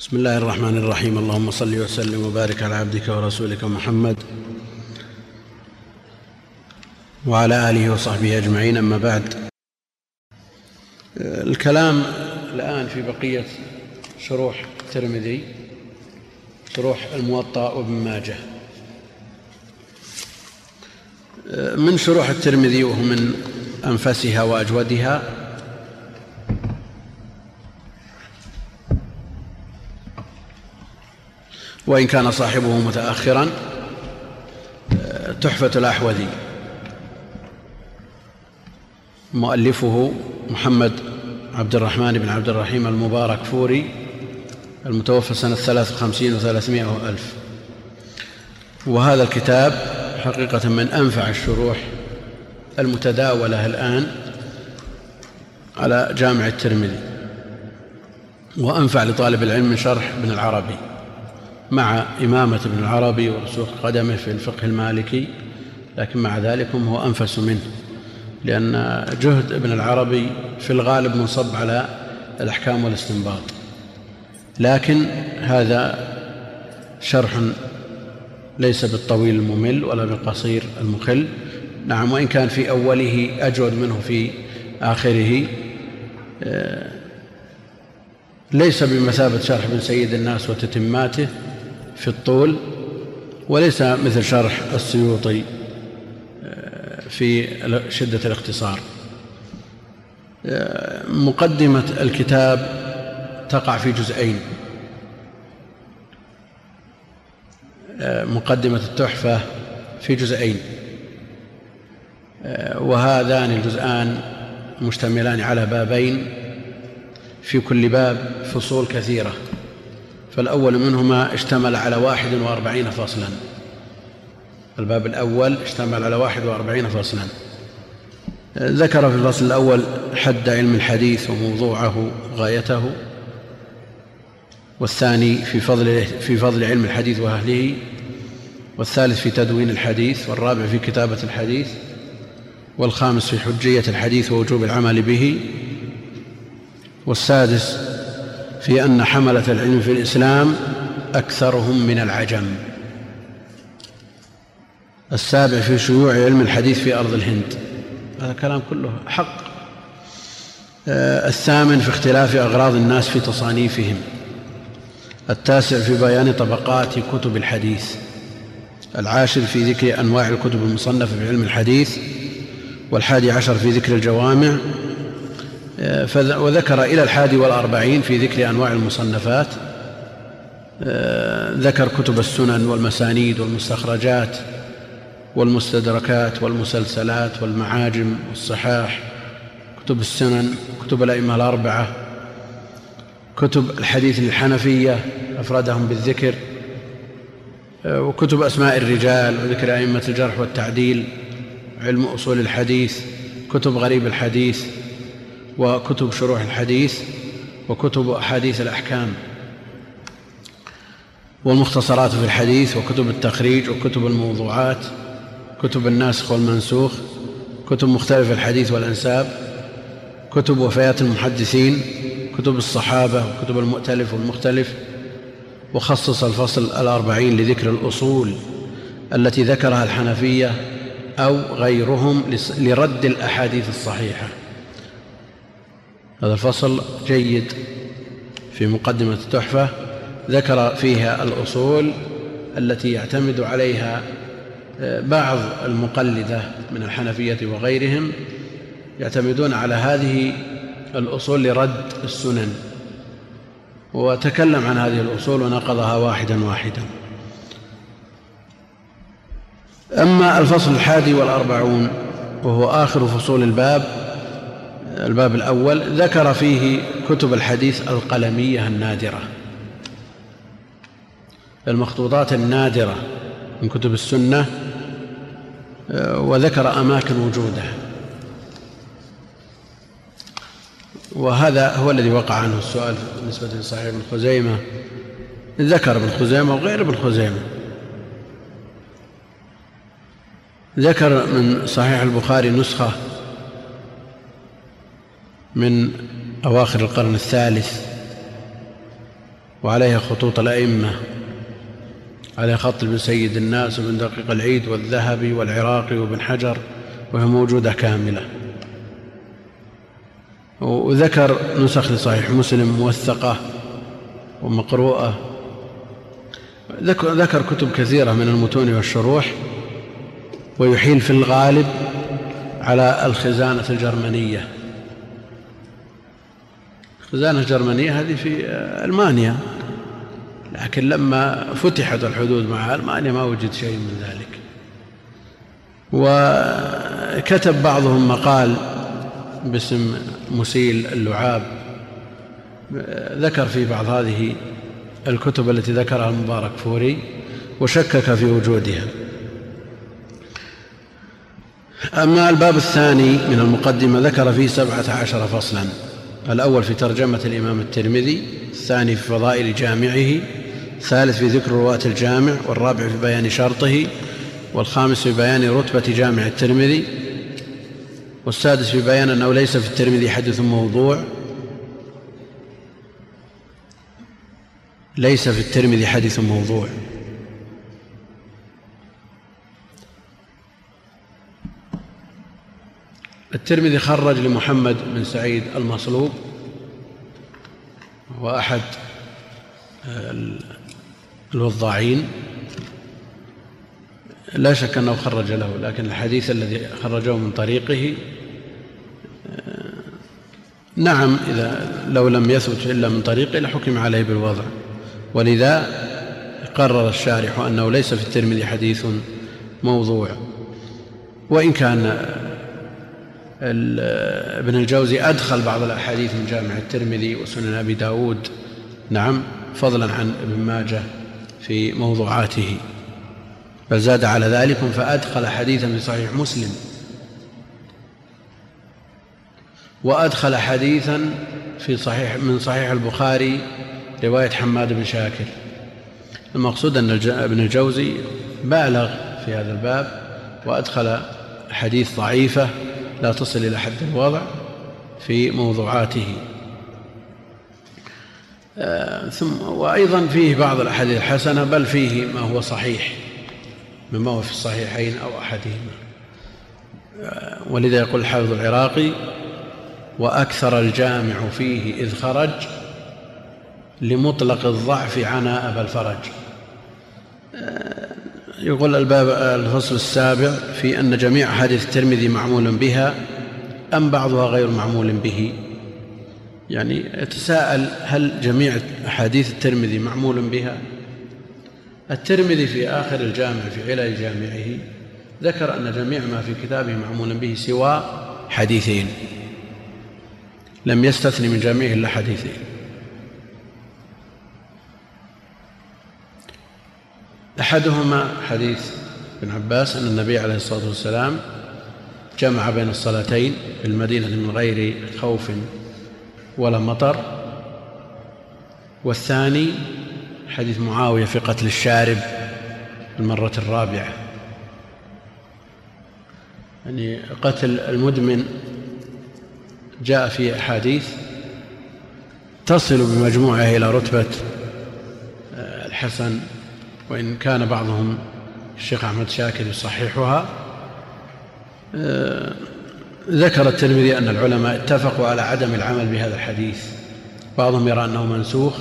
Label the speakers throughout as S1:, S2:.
S1: بسم الله الرحمن الرحيم. اللهم صل وسلم وبارك على عبدك ورسولك محمد وعلى آله وصحبه أجمعين. أما بعد الكلام الآن في بقية شروح الترمذي شروح الموطأ وابن ماجه. من شروح الترمذي وهو من أنفسها وأجودها وإن كان صاحبه متأخرا تحفة الأحوذي. مؤلفه محمد عبد الرحمن بن عبد الرحيم المبارك فوري المتوفى سنة ثلاث وخمسين وثلاثمائة وألف. وهذا الكتاب حقيقة من أنفع الشروح المتداولة الآن على جامع الترمذي وأنفع لطالب العلم من شرح ابن العربي. مع إمامة ابن العربي ورسوخ قدمه في الفقه المالكي لكن مع ذلك هو أنفس منه لأن جهد ابن العربي في الغالب منصب على الأحكام والاستنباط. لكن هذا شرح ليس بالطويل الممل ولا بالقصير المخل. نعم وإن كان في أوله أجود منه في آخره آه، ليس بمثابة شرح ابن سيد الناس وتتماته في الطول وليس مثل شرح السيوطي آه، في شدة الاختصار. آه، مقدمة الكتاب تقع في جزئين. مقدمة التحفة في جزئين. وهذان الجزءان مشتملان على بابين في كل باب فصول كثيرة. فالأول منهما اشتمل على واحد وأربعين فصلا. الباب الأول اشتمل على واحد وأربعين فصلا. ذكر في الفصل الأول حد علم الحديث وموضوعه غايته والثاني في فضل في فضل علم الحديث وأهله. والثالث في تدوين الحديث. والرابع في كتابة الحديث. والخامس في حجية الحديث ووجوب العمل به. والسادس في أن حملة العلم في الإسلام أكثرهم من العجم. السابع في شيوع علم الحديث في أرض الهند. هذا كلام كله حق. آه، الثامن في اختلاف أغراض الناس في تصانيفهم. التاسع في بيان طبقات كتب الحديث. العاشر في ذكر أنواع الكتب المصنفة في علم الحديث. والحادي عشر في ذكر الجوامع. وذكر إلى الحادي والأربعين في ذكر أنواع المصنفات. ذكر كتب السنن والمسانيد والمستخرجات والمستدركات والمسلسلات والمعاجم والصحاح كتب السنن كتب الأئمة الأربعة كتب الحديث الحنفية أفردهم بالذكر وكتب أسماء الرجال وذكر أئمة الجرح والتعديل علم أصول الحديث كتب غريب الحديث وكتب شروح الحديث وكتب أحاديث الأحكام والمختصرات في الحديث وكتب التخريج وكتب الموضوعات كتب الناسخ والمنسوخ كتب مختلف الحديث والأنساب كتب وفيات المحدثين كتب الصحابة وكتب المؤتلف والمختلف وخصص الفصل الأربعين لذكر الأصول التي ذكرها الحنفية أو غيرهم لرد الأحاديث الصحيحة هذا الفصل جيد في مقدمة التحفة. ذكر فيها الأصول التي يعتمد عليها آه، بعض المقلدة من الحنفية وغيرهم يعتمدون على هذه الأصول لرد السنن وتكلم عن هذه الأصول ونقضها واحدا واحدا. أما الفصل الحادي والأربعون وهو آخر فصول الباب الباب الأول ذكر فيه كتب الحديث القلمية النادرة. المخطوطات النادرة من كتب السنة وذكر أماكن وجودها. وهذا هو الذي وقع عنه السؤال بالنسبة لصحيح ابن خزيمة. ذكر ابن خزيمة وغير ابن خزيمة. ذكر من صحيح البخاري نسخة من أواخر القرن الثالث وعليها خطوط الأئمة على خط ابن سيد الناس وابن دقيق العيد والذهبي والعراقي وابن حجر وهي موجودة كاملة. وذكر نسخ لصحيح مسلم موثقة ومقروءة. ذكر كتب كثيرة من المتون والشروح ويحيل في الغالب على الخزانة الجرمنية. الخزانة الجرمنية هذه في ألمانيا. لكن لما فتحت الحدود مع ألمانيا ما وجد شيء من ذلك. وكتب بعضهم مقال باسم مسيل اللعاب. ذكر في بعض هذه الكتب التي ذكرها المبارك فوري وشكك في وجودها. أما الباب الثاني من المقدمة ذكر فيه سبعة عشر فصلا. الأول في ترجمة الإمام الترمذي الثاني في فضائل جامعه الثالث في ذكر رواة الجامع والرابع في بيان شرطه والخامس في بيان رتبة جامع الترمذي والسادس في بيان أنه ليس في الترمذي حدث موضوع ليس في الترمذي حديث موضوع. الترمذي خرج لمحمد بن سعيد المصلوب هو أحد الوضاعين. لا شك أنه خرج له لكن الحديث الذي خرجه من طريقه نعم إذا لو لم يثبت إلا من طريقه لحكم عليه بالوضع. ولذا قرر الشارح أنه ليس في الترمذي حديث موضوع. وإن كان ابن الجوزي أدخل بعض الأحاديث من جامع الترمذي وسنن أبي داود. نعم فضلا عن ابن ماجه في موضوعاته. بل زاد على ذلك فأدخل حديثا في صحيح مسلم. وأدخل حديثا في صحيح من صحيح البخاري رواية حماد بن شاكر. المقصود أن ابن الجوزي بالغ في هذا الباب وأدخل حديث ضعيفة لا تصل إلى حد الوضع في موضوعاته. آه، ثم وأيضا فيه بعض الأحاديث الحسنة بل فيه ما هو صحيح مما هو في الصحيحين أو أحدهما. آه، ولذا يقول الحافظ العراقي وأكثر الجامع فيه إذ خرج لمطلق الضعف عناء أبا الفرج آه، يقول الباب الفصل السابع في أن جميع أحاديث الترمذي معمول بها أم بعضها غير معمول به. يعني يتساءل هل جميع أحاديث الترمذي معمول بها؟ الترمذي في آخر الجامع في علل جامعه ذكر أن جميع ما في كتابه معمول به سوى حديثين. لم يستثني من جميعه إلا حديثين أحدهما حديث ابن عباس أن النبي عليه الصلاة والسلام جمع بين الصلاتين في المدينة من غير خوف ولا مطر. والثاني حديث معاوية في قتل الشارب المرة الرابعة. يعني قتل المدمن جاء في أحاديث تصل بمجموعها إلى رتبة الحسن وإن كان بعضهم الشيخ أحمد شاكر يصححها آه، ذكر الترمذي أن العلماء اتفقوا على عدم العمل بهذا الحديث. بعضهم يرى أنه منسوخ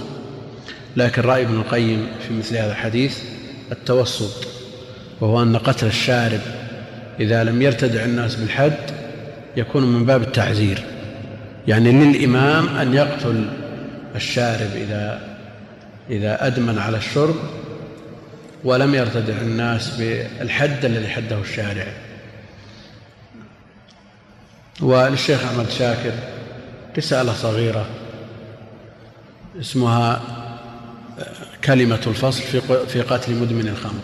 S1: لكن رأي ابن القيم في مثل هذا الحديث التوسط وهو أن قتل الشارب إذا لم يرتدع الناس بالحد يكون من باب التعزير يعني للإمام أن يقتل الشارب إذا إذا أدمن على الشرب ولم يرتدع الناس بالحد الذي حده الشارع. وللشيخ أحمد شاكر رسالة صغيرة اسمها كلمة الفصل في قتل مدمن الخمر.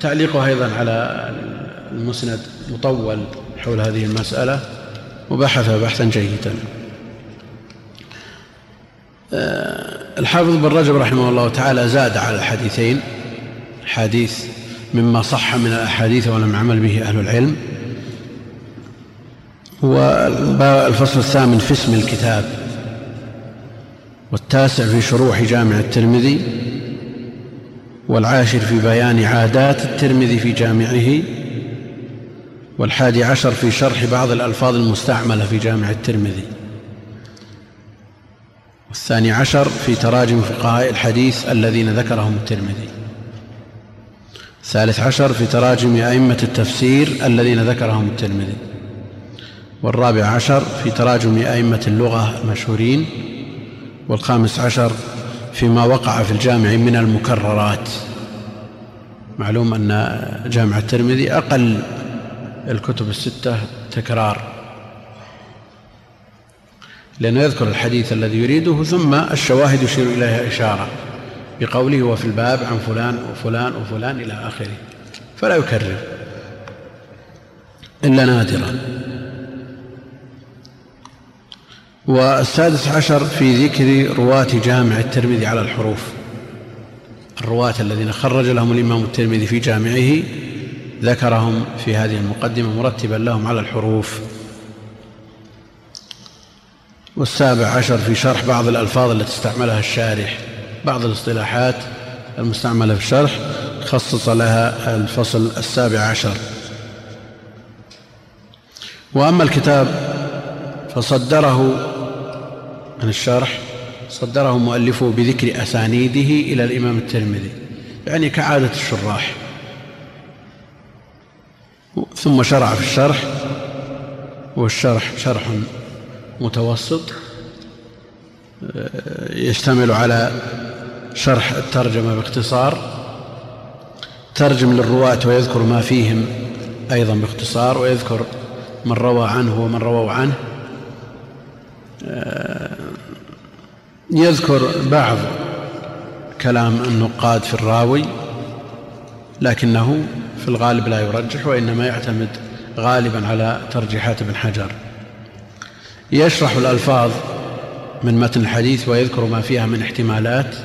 S1: تعليقه أيضا على المسند مطول حول هذه المسألة وبحث بحثا جيدا. الحافظ بن رجب رحمه الله تعالى زاد على الحديثين حديث مما صح من الأحاديث ولم يعمل به أهل العلم. والفصل الثامن في اسم الكتاب والتاسع في شروح جامع الترمذي والعاشر في بيان عادات الترمذي في جامعه والحادي عشر في شرح بعض الألفاظ المستعملة في جامع الترمذي. والثاني عشر في تراجم فقهاء الحديث الذين ذكرهم الترمذي. الثالث عشر في تراجم أئمة التفسير الذين ذكرهم الترمذي. والرابع عشر في تراجم أئمة اللغة المشهورين. والخامس عشر فيما وقع في الجامع من المكررات. معلوم أن جامع الترمذي أقل الكتب الستة تكرار. لأنه يذكر الحديث الذي يريده ثم الشواهد يشير إليها إشارة بقوله وفي الباب عن فلان وفلان وفلان إلى آخره. فلا يكرر. إلا نادرا. والسادس عشر في ذكر رواة جامع الترمذي على الحروف. الرواة الذين خرج لهم الإمام الترمذي في جامعه ذكرهم في هذه المقدمة مرتبا لهم على الحروف. والسابع عشر في شرح بعض الألفاظ التي استعملها الشارح. بعض الاصطلاحات المستعملة في الشرح خصص لها الفصل السابع عشر. وأما الكتاب فصدره من الشرح صدره مؤلفه بذكر أسانيده إلى الإمام الترمذي يعني كعادة الشراح. ثم شرع في الشرح والشرح شرح متوسط يشتمل على شرح الترجمة باختصار. ترجم للرواة ويذكر ما فيهم أيضا باختصار ويذكر من روى عنه ومن رووا عنه. يذكر بعض كلام النقاد في الراوي لكنه في الغالب لا يرجح وإنما يعتمد غالبا على ترجيحات ابن حجر. يشرح الألفاظ من متن الحديث ويذكر ما فيها من احتمالات.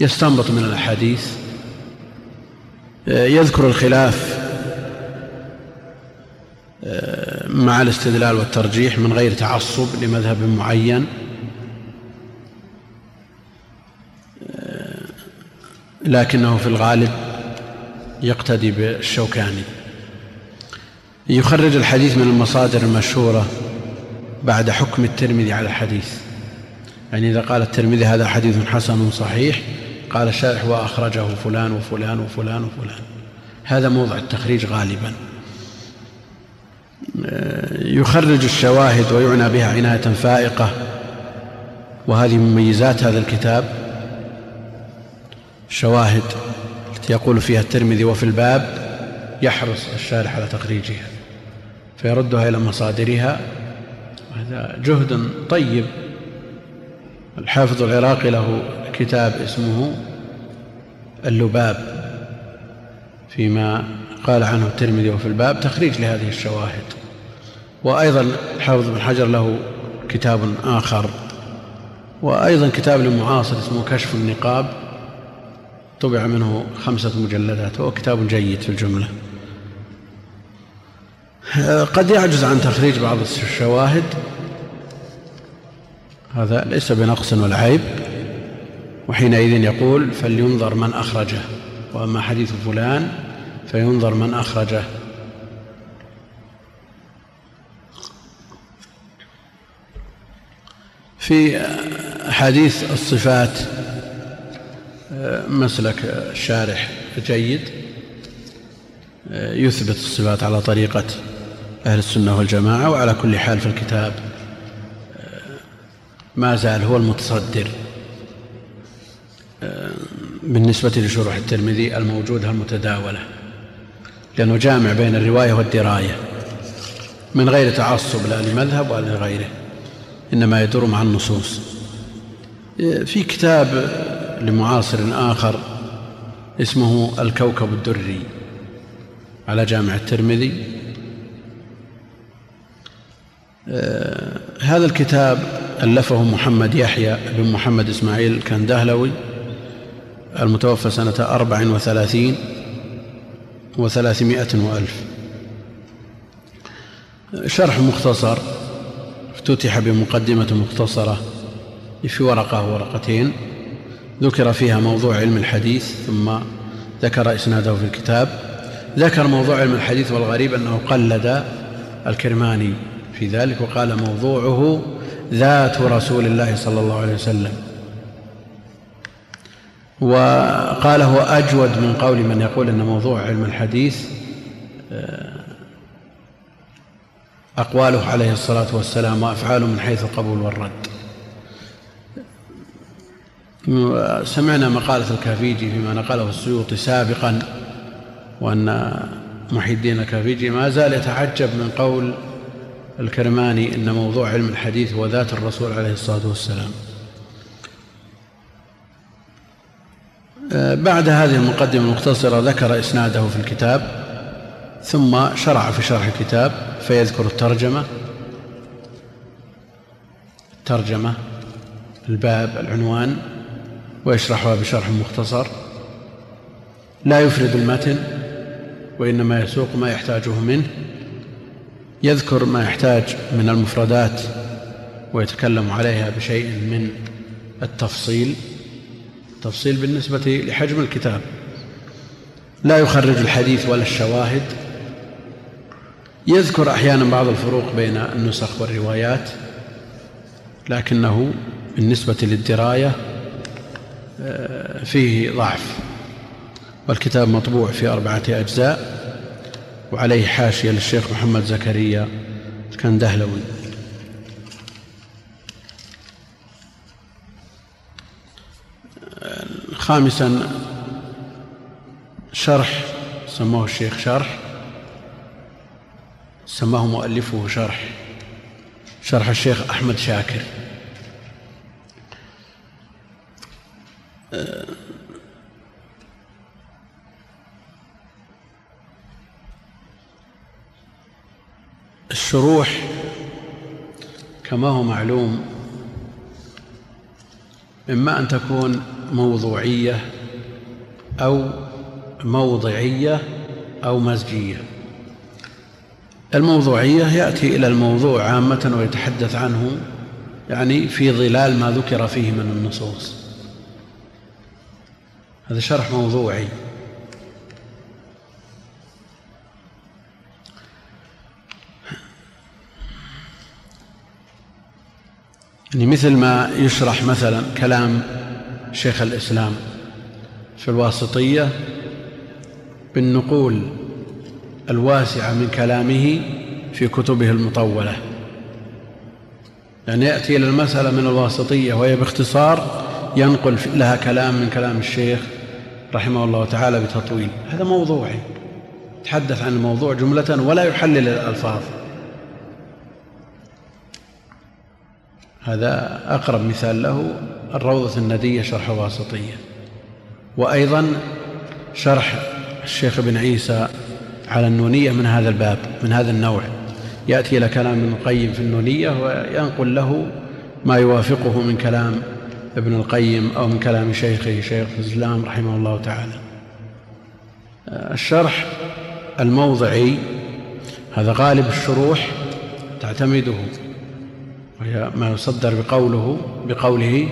S1: يستنبط من الأحاديث. يذكر الخلاف مع الاستدلال والترجيح من غير تعصب لمذهب معين. لكنه في الغالب يقتدي بالشوكاني. يخرج الحديث من المصادر المشهورة بعد حكم الترمذي على الحديث. يعني إذا قال الترمذي هذا حديث حسن صحيح قال الشارح وأخرجه فلان وفلان وفلان وفلان. هذا موضع التخريج غالبا. يخرج الشواهد ويعنى بها عناية فائقة. وهذه مميزات هذا الكتاب. الشواهد التي يقول فيها الترمذي وفي الباب يحرص الشارح على تخريجها فيردها إلى مصادرها. هذا جهد طيب. الحافظ العراقي له كتاب اسمه اللباب فيما قال عنه الترمذي وفي الباب تخريج لهذه الشواهد. وأيضا الحافظ بن حجر له كتاب آخر وأيضا كتاب لمعاصر اسمه كشف النقاب طبع منه خمسة مجلدات وهو كتاب جيد في الجملة. قد يعجز عن تخريج بعض الشواهد. هذا ليس بنقص ولا عيب. وحينئذ يقول فلينظر من أخرجه. وأما حديث فلان فينظر من أخرجه. في أحاديث الصفات مسلك الشارح جيد يثبت الصفات على طريقة أهل السنة والجماعة وعلى كل حال في الكتاب. ما زال هو المتصدر. بالنسبة لشروح الترمذي الموجودة المتداولة لأنه جامع بين الرواية والدراية من غير تعصب لا لمذهب ولا لغيره إنما يدور مع النصوص. في كتاب لمعاصر آخر اسمه الكوكب الدري على جامع الترمذي. هذا الكتاب ألفه محمد يحيى بن محمد إسماعيل الكندهلوي المتوفى سنة أربع وثلاثين وثلاثمائة وألف. شرح مختصر افتتح بمقدمة مختصرة في ورقة ورقتين. ذكر فيها موضوع علم الحديث ثم ذكر إسناده في الكتاب. ذكر موضوع علم الحديث والغريب أنه قلد الكرماني في ذلك وقال موضوعه ذات رسول الله صلى الله عليه وسلم. وقال هو أجود من قول من يقول أن موضوع علم الحديث آه، أقواله عليه الصلاة والسلام وأفعاله من حيث القبول والرد. سمعنا مقالة الكافيجي فيما نقله السيوطي سابقا وأن محي الدين الكافيجي ما زال يتعجب من قول الكرماني إن موضوع علم الحديث هو ذات الرسول عليه الصلاة والسلام. بعد هذه المقدمة المختصرة ذكر إسناده في الكتاب ثم شرع في شرح الكتاب فيذكر الترجمة. الترجمة الباب العنوان ويشرحها بشرح مختصر. لا يفرد المتن وإنما يسوق ما يحتاجه منه. يذكر ما يحتاج من المفردات ويتكلم عليها بشيء من التفصيل. تفصيل بالنسبة لحجم الكتاب. لا يخرج الحديث ولا الشواهد. يذكر أحيانا بعض الفروق بين النسخ والروايات لكنه بالنسبة للدراية آه، فيه ضعف. والكتاب مطبوع في أربعة أجزاء. وعليه حاشية للشيخ محمد زكريا. الكندهلوي خامسا شرح سموه الشيخ شرح. سماه مؤلفه شرح. شرح الشيخ أحمد شاكر. الشروح كما هو معلوم إما أن تكون موضوعية أو موضعية أو مزجية. الموضوعية يأتي إلى الموضوع عامة ويتحدث عنه يعني في ظلال ما ذكر فيه من النصوص. هذا شرح موضوعي. يعني مثل ما يشرح مثلا كلام شيخ الإسلام في الواسطية بالنقول الواسعة من كلامه في كتبه المطولة. يعني يأتي إلى المسألة من الواسطية وهي باختصار ينقل لها كلام من كلام الشيخ رحمه الله تعالى بتطويل. هذا موضوعي. يتحدث عن الموضوع جملة ولا يحلل الألفاظ. هذا أقرب مثال له الروضة الندية شرح الواسطية وأيضا شرح الشيخ ابن عيسى على النونية من هذا الباب من هذا النوع. يأتي إلى كلام ابن القيم في النونية وينقل له ما يوافقه من كلام ابن القيم أو من كلام شيخه شيخ الإسلام رحمه الله تعالى. الشرح الموضعي هذا غالب الشروح تعتمده. وهي ما يصدر بقوله بقوله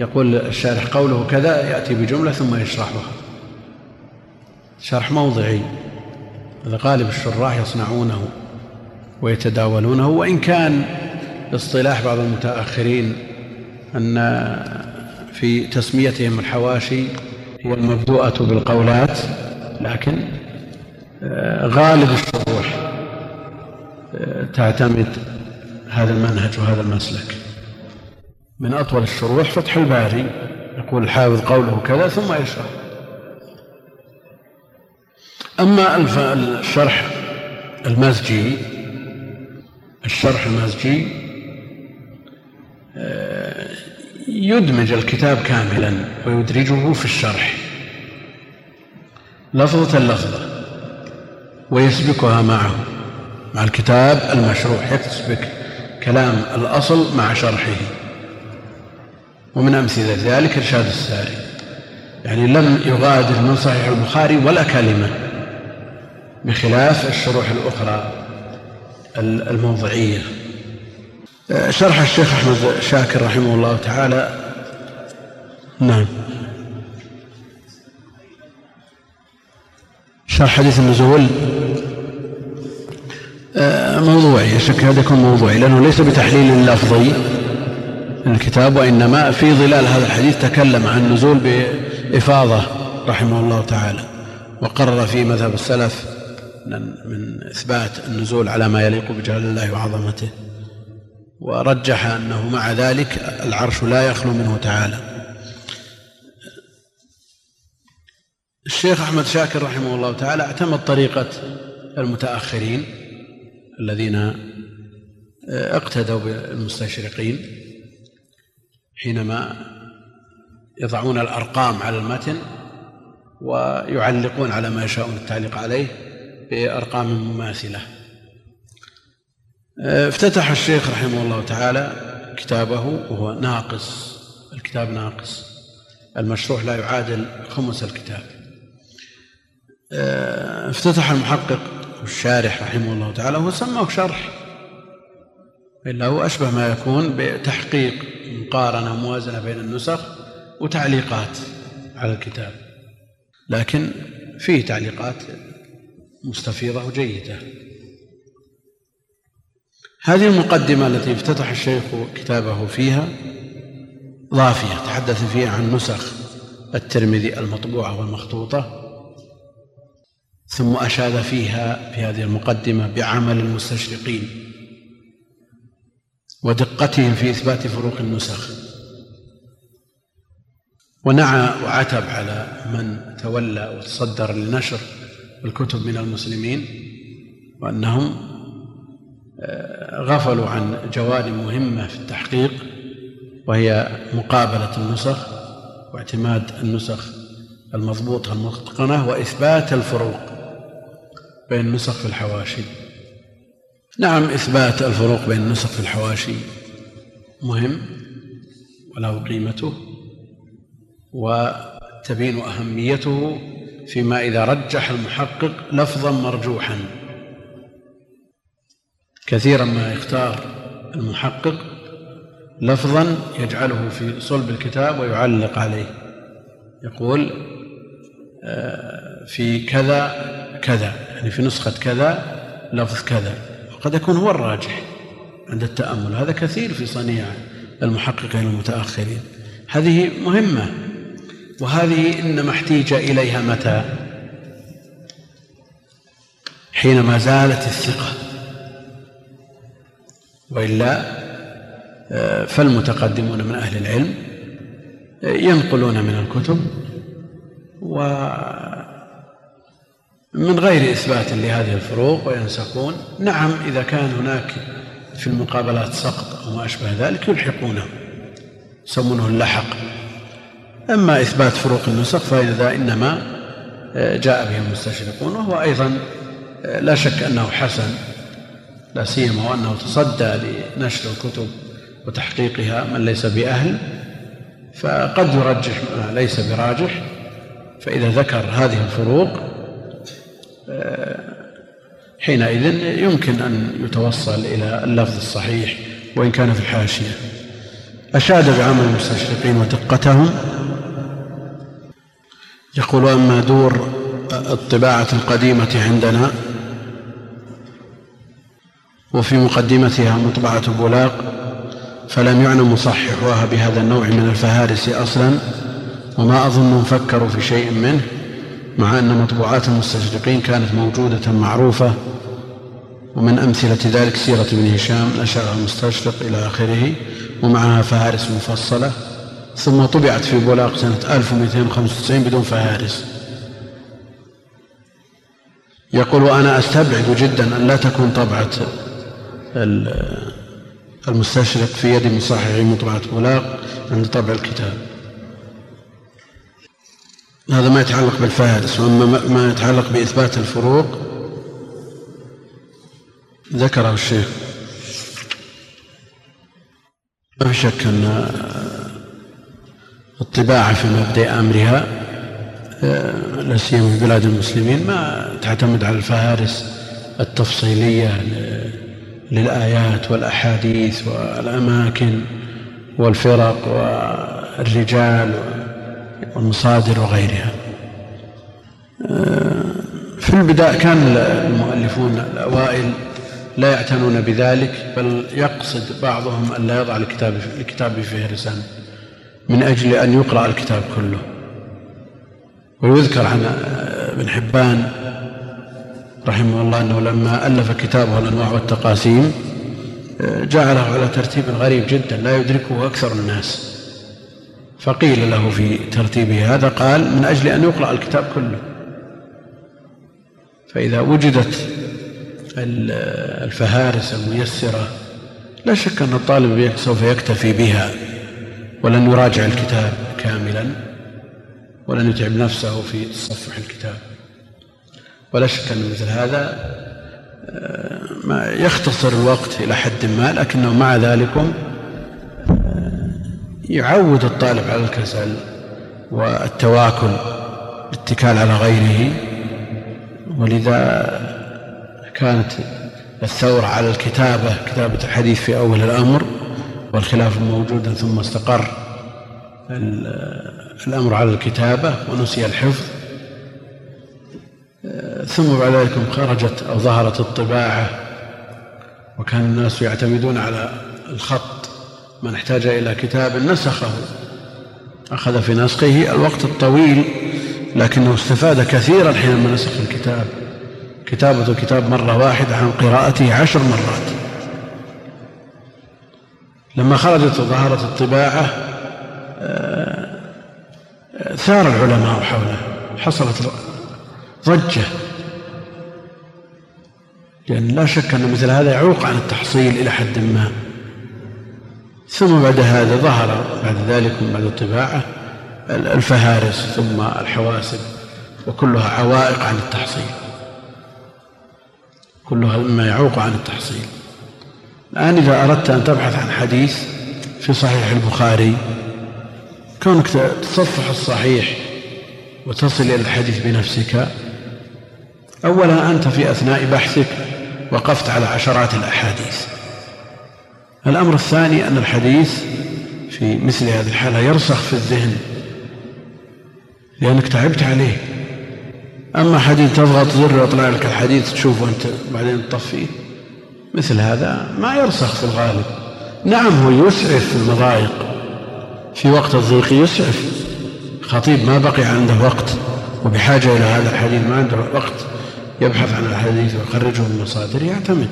S1: يقول الشارح قوله كذا يأتي بجملة ثم يشرحها. شرح موضعي. هذا غالب الشراح يصنعونه ويتداولونه وإن كان اصطلاح بعض المتأخرين أن في تسميتهم الحواشي هو المبدوءة بالقولات لكن آه، غالب الشروح آه، تعتمد هذا المنهج وهذا المسلك. من أطول الشروح فتح الباري. يقول الحافظ قوله كذا ثم يشرح. أما الشرح المزجي الشرح المزجي آه، يدمج الكتاب كاملا ويدرجه في الشرح. لفظة لفظة ويسبكها معه مع الكتاب المشروح يسبك كلام الأصل مع شرحه. ومن أمثلة ذلك إرشاد الساري. يعني لم يغادر من صحيح البخاري ولا كلمة. بخلاف الشروح الأخرى الموضعية. شرح الشيخ أحمد شاكر رحمه الله تعالى. نعم. شرح حديث النزول. موضوعي. يشك هذا يكون موضوعي لأنه ليس بتحليل لفظي. الكتاب وإنما في ظلال هذا الحديث تكلم عن النزول بإفاضة رحمه الله تعالى وقرر في مذهب السلف من إثبات النزول على ما يليق بجلال الله وعظمته ورجح أنه مع ذلك العرش لا يخلو منه تعالى. الشيخ أحمد شاكر رحمه الله تعالى اعتمد طريقة المتأخرين الذين اقتدوا بالمستشرقين حينما يضعون الأرقام على المتن ويعلقون على ما يشاءون التعليق عليه بأرقام مماثلة. افتتح الشيخ رحمه الله تعالى كتابه وهو ناقص الكتاب ناقص المشروح لا يعادل خمس الكتاب. افتتح المحقق الشارح رحمه الله تعالى هو سماه شرح. إلا هو أشبه ما يكون بتحقيق مقارنة موازنة بين النسخ وتعليقات على الكتاب. لكن فيه تعليقات مستفيضة وجيدة. هذه المقدمة التي افتتح الشيخ كتابه فيها ضافية تحدث فيها عن نسخ الترمذي المطبوعة والمخطوطة. ثم أشاد فيها في هذه المقدمة بعمل المستشرقين ودقتهم في إثبات فروق النسخ. ونعى وعتب على من تولى وتصدر لنشر الكتب من المسلمين وأنهم آه، غفلوا عن جوانب مهمة في التحقيق وهي مقابلة النسخ واعتماد النسخ المضبوطة المتقنة وإثبات الفروق. بين النسخ في الحواشي. نعم إثبات الفروق بين النسخ في الحواشي مهم وله قيمته وتبين أهميته فيما إذا رجح المحقق لفظا مرجوحا. كثيرا ما يختار المحقق لفظا يجعله في صلب الكتاب ويعلق عليه. يقول آه، في كذا كذا. يعني في نسخة كذا لفظ كذا. وقد يكون هو الراجح عند التأمل. هذا كثير في صنيع المحققين المتأخرين. هذه مهمة. وهذه إنما احتيج إليها متى؟ حينما زالت الثقة. وإلا آه، فالمتقدمون من أهل العلم آه، ينقلون من الكتب ومن غير إثبات لهذه الفروق وينسقون. نعم إذا كان هناك في المقابلات سقط أو ما أشبه ذلك يلحقونه يسمونه اللحق. أما إثبات فروق النسخ فهذا إنما آه، جاء به المستشرقون وهو أيضا لا شك أنه حسن لا سيما وأنه تصدى لنشر الكتب وتحقيقها من ليس بأهل. فقد يرجح ما ليس براجح. فإذا ذكر هذه الفروق آه، حينئذ يمكن أن يتوصل إلى اللفظ الصحيح وإن كان في الحاشية. أشاد بعمل المستشرقين ودقتهم. يقول أما دور الطباعة القديمة عندنا وفي مقدمتها مطبعة بولاق فلم يعن مصححوها بهذا النوع من الفهارس أصلا وما أظن فكروا في شيء منه. مع أن مطبوعات المستشرقين كانت موجودة معروفة ومن أمثلة ذلك سيرة ابن هشام نشرها المستشرق إلى آخره ومعها فهارس مفصلة ثم طبعت في بولاق سنة 1295 بدون فهارس. يقول وأنا أستبعد جدا أن لا تكون طبعة المستشرق في يد مصحح مطبعة بولاق عند طبع الكتاب. هذا ما يتعلق بالفهرس وأما ما يتعلق بإثبات الفروق. ذكره الشيخ. ما في شك أن الطباعة في مبدأ أمرها لا سيما في بلاد المسلمين ما تعتمد على الفهارس التفصيلية للآيات والأحاديث والأماكن والفرق والرجال والمصادر وغيرها. في البداية كان المؤلفون الأوائل لا يعتنون بذلك بل يقصد بعضهم أن لا يضع الكتاب الكتاب فهرسا من أجل أن يقرأ الكتاب كله. ويذكر عن ابن حبان رحمه الله أنه لما ألف كتابه الأنواع والتقاسيم جعله على ترتيب غريب جدا لا يدركه أكثر الناس. فقيل له في ترتيبه هذا قال من أجل أن يقرأ الكتاب كله. فإذا وجدت الفهارس الميسرة لا شك أن الطالب سوف يكتفي بها ولن يراجع الكتاب كاملا ولن يتعب نفسه في تصفح الكتاب. ولا شك أن مثل هذا آه، ما يختصر الوقت إلى حد ما لكنه مع ذلك آه، يعود الطالب على الكسل والتواكل الاتكال على غيره. ولذا كانت الثورة على الكتابة كتابة الحديث في أول الأمر والخلاف موجودا ثم استقر الأمر على الكتابة ونسي الحفظ. ثم بعد ذلك خرجت أو ظهرت الطباعة وكان الناس يعتمدون على الخط من احتاج إلى كتاب نسخه. أخذ في نسخه الوقت الطويل لكنه استفاد كثيرا حينما نسخ الكتاب. كتابة الكتاب مرة واحدة عن قراءته عشر مرات. لما خرجت وظهرت الطباعة آه، ثار العلماء حوله. حصلت ضجة. لأن لا شك أن مثل هذا يعوق عن التحصيل إلى حد ما. ثم بعد هذا ظهر بعد ذلك من بعد الطباعة الفهارس ثم الحواسب وكلها عوائق عن التحصيل. كلها مما يعوق عن التحصيل. الآن إذا أردت أن تبحث عن حديث في صحيح البخاري كونك تصفح الصحيح وتصل إلى الحديث بنفسك أولا أنت في أثناء بحثك وقفت على عشرات الأحاديث. الأمر الثاني أن الحديث في مثل هذه الحالة يرسخ في الذهن لأنك تعبت عليه. أما حديث تضغط زر يطلع لك الحديث تشوفه أنت بعدين تطفيه مثل هذا ما يرسخ في الغالب. نعم هو يسعف في المضايق. في وقت الضيق يسعف. خطيب ما بقي عنده وقت وبحاجة إلى هذا الحديث ما عنده وقت يبحث عن الحديث ويخرجه من المصادر يعتمد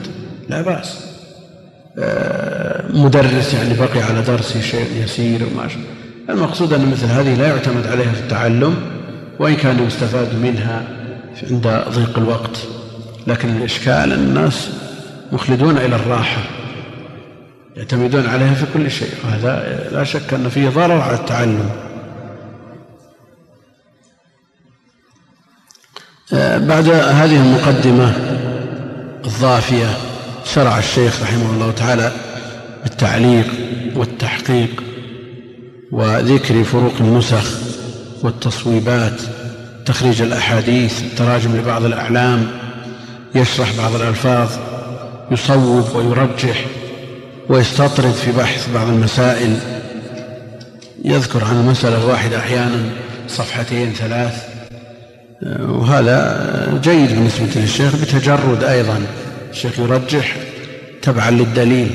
S1: لا بأس. مدرس يعني بقي على درسه شيء يسير وما المقصود أن مثل هذه لا يعتمد عليها في التعلم وإن كان يستفاد منها عند ضيق الوقت. لكن الإشكال أن الناس مخلدون إلى الراحة يعتمدون عليها في كل شيء. وهذا لا شك أن فيه ضرر على التعلم. آه، بعد هذه المقدمة الضافية شرع الشيخ رحمه الله تعالى بالتعليق والتحقيق وذكر فروق النسخ والتصويبات تخريج الأحاديث التراجم لبعض الأعلام يشرح بعض الألفاظ يصوب ويرجح ويستطرد في بحث بعض المسائل. يذكر عن المسألة الواحدة أحيانا صفحتين ثلاث. وهذا جيد بالنسبة للشيخ بتجرد أيضا. الشيخ يرجح تبعا للدليل.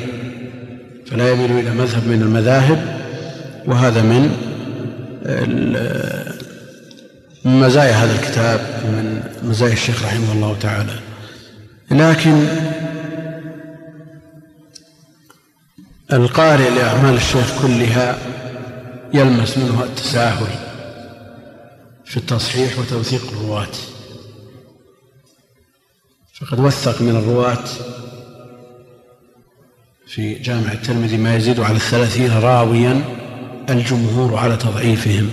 S1: فلا يميل إلى مذهب من المذاهب وهذا من مزايا هذا الكتاب من مزايا الشيخ رحمه الله تعالى. لكن القارئ لأعمال الشيخ كلها يلمس منه التساهل في التصحيح وتوثيق الرواة. فقد وثق من الرواة في جامع الترمذي ما يزيد على الثلاثين راويا الجمهور على تضعيفهم.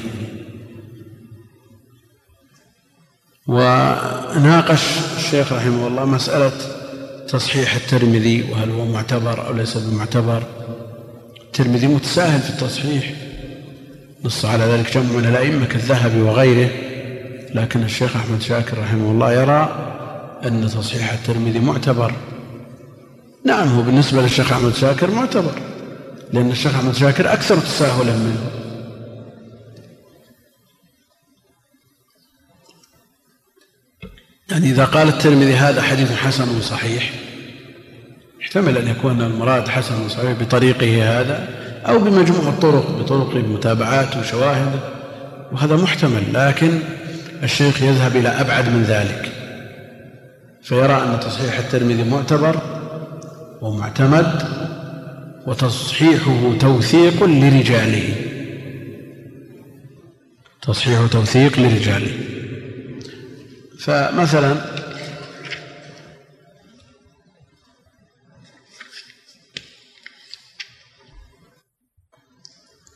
S1: وناقش الشيخ رحمه الله مسألة تصحيح الترمذي وهل هو معتبر أو ليس بمعتبر. الترمذي متساهل في التصحيح نص على ذلك جمع من الأئمة كالذهبي وغيره لكن الشيخ أحمد شاكر رحمه الله يرى أن تصحيح الترمذي معتبر. نعم هو بالنسبة للشيخ أحمد شاكر معتبر لأن الشيخ أحمد شاكر أكثر تساهلا منه. يعني إذا قال الترمذي هذا حديث حسن صحيح يحتمل أن يكون المراد حسن صحيح بطريقه هذا أو بمجموع الطرق بطرق متابعات وشواهد وهذا محتمل لكن الشيخ يذهب إلى أبعد من ذلك. فيرى أن تصحيح الترمذي معتبر ومعتمد وتصحيحه توثيق لرجاله. تصحيح توثيق لرجاله. فمثلا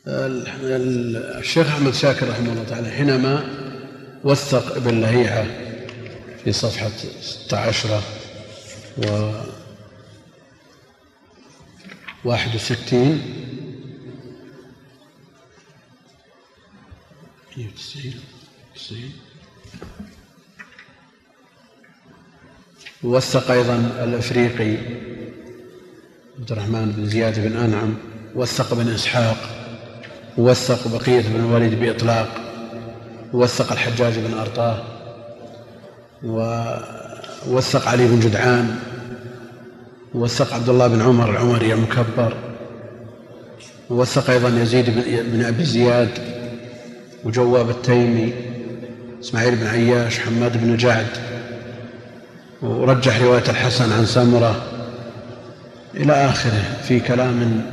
S1: الشيخ أحمد شاكر رحمه الله تعالى حينما وثق ابن لهيعة في صفحة 16 و 61 ووثق أيضا الأفريقي عبد الرحمن بن زياد بن أنعم وثق بن إسحاق ووثق بقية بن الوليد بإطلاق ووثق الحجاج بن أرطاه. ووثق علي بن جدعان ووثق عبد الله بن عمر العمري المكبر ووثق أيضا يزيد بن أبي زياد وجواب التيمي إسماعيل بن عياش حماد بن جعد ورجح رواية الحسن عن سمرة إلى آخره في كلام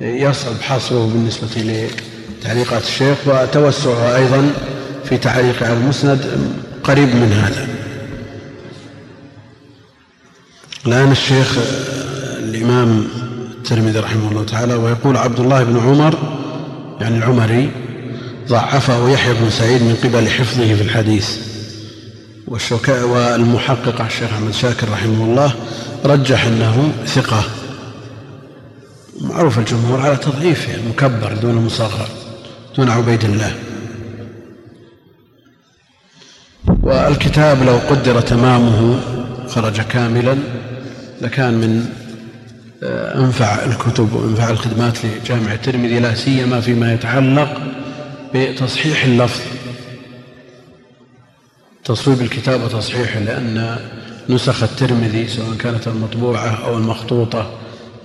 S1: يصعب حصره بالنسبة لتعليقات الشيخ وتوسعه أيضا في تعليقه على المسند. قريب من هذا. الآن الشيخ الإمام الترمذي رحمه الله تعالى ويقول عبد الله بن عمر يعني العمري ضعفه يحيى بن سعيد من قبل حفظه في الحديث. والمحقق الشيخ أحمد شاكر رحمه الله رجح أنه ثقة. معروف الجمهور على تضعيفه المكبر دون المصغر دون عبيد الله. والكتاب لو قدر تمامه خرج كاملا لكان من آه، أنفع الكتب وأنفع الخدمات لجامع الترمذي لا سيما فيما يتعلق بتصحيح اللفظ. تصويب الكتاب وتصحيحه لأن نسخ الترمذي سواء كانت المطبوعة أو المخطوطة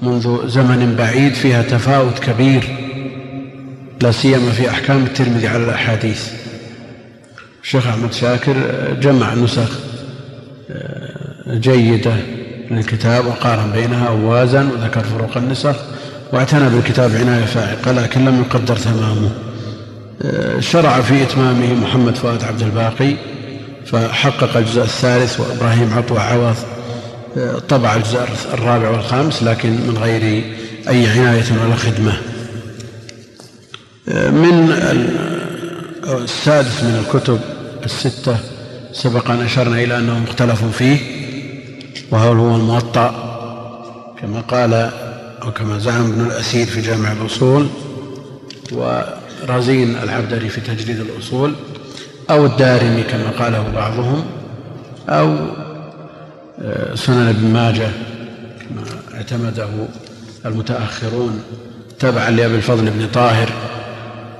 S1: منذ زمن بعيد فيها تفاوت كبير لا سيما في أحكام الترمذي على الأحاديث. الشيخ أحمد شاكر جمع نسخ آه، جيدة للكتاب وقارن بينها ووازن وذكر فروق النسخ واعتنى بالكتاب عناية فائقة لكن لم يقدر تمامه. آه، شرع في إتمامه محمد فؤاد عبد الباقي فحقق الجزء الثالث وإبراهيم عطوة عوض آه، طبع الجزء الرابع والخامس لكن من غير أي عناية ولا خدمة. آه، السادس من الكتب الستة سبق أن أشرنا إلى أنه مختلف فيه وهو هو الموطأ؟ كما قال أو كما زعم ابن الأسير في جامع الأصول ورزين العبدري في تجريد الأصول أو الدارمي كما قاله بعضهم أو آه، سنن ابن ماجه كما اعتمده المتأخرون تبعا لأبي الفضل بن طاهر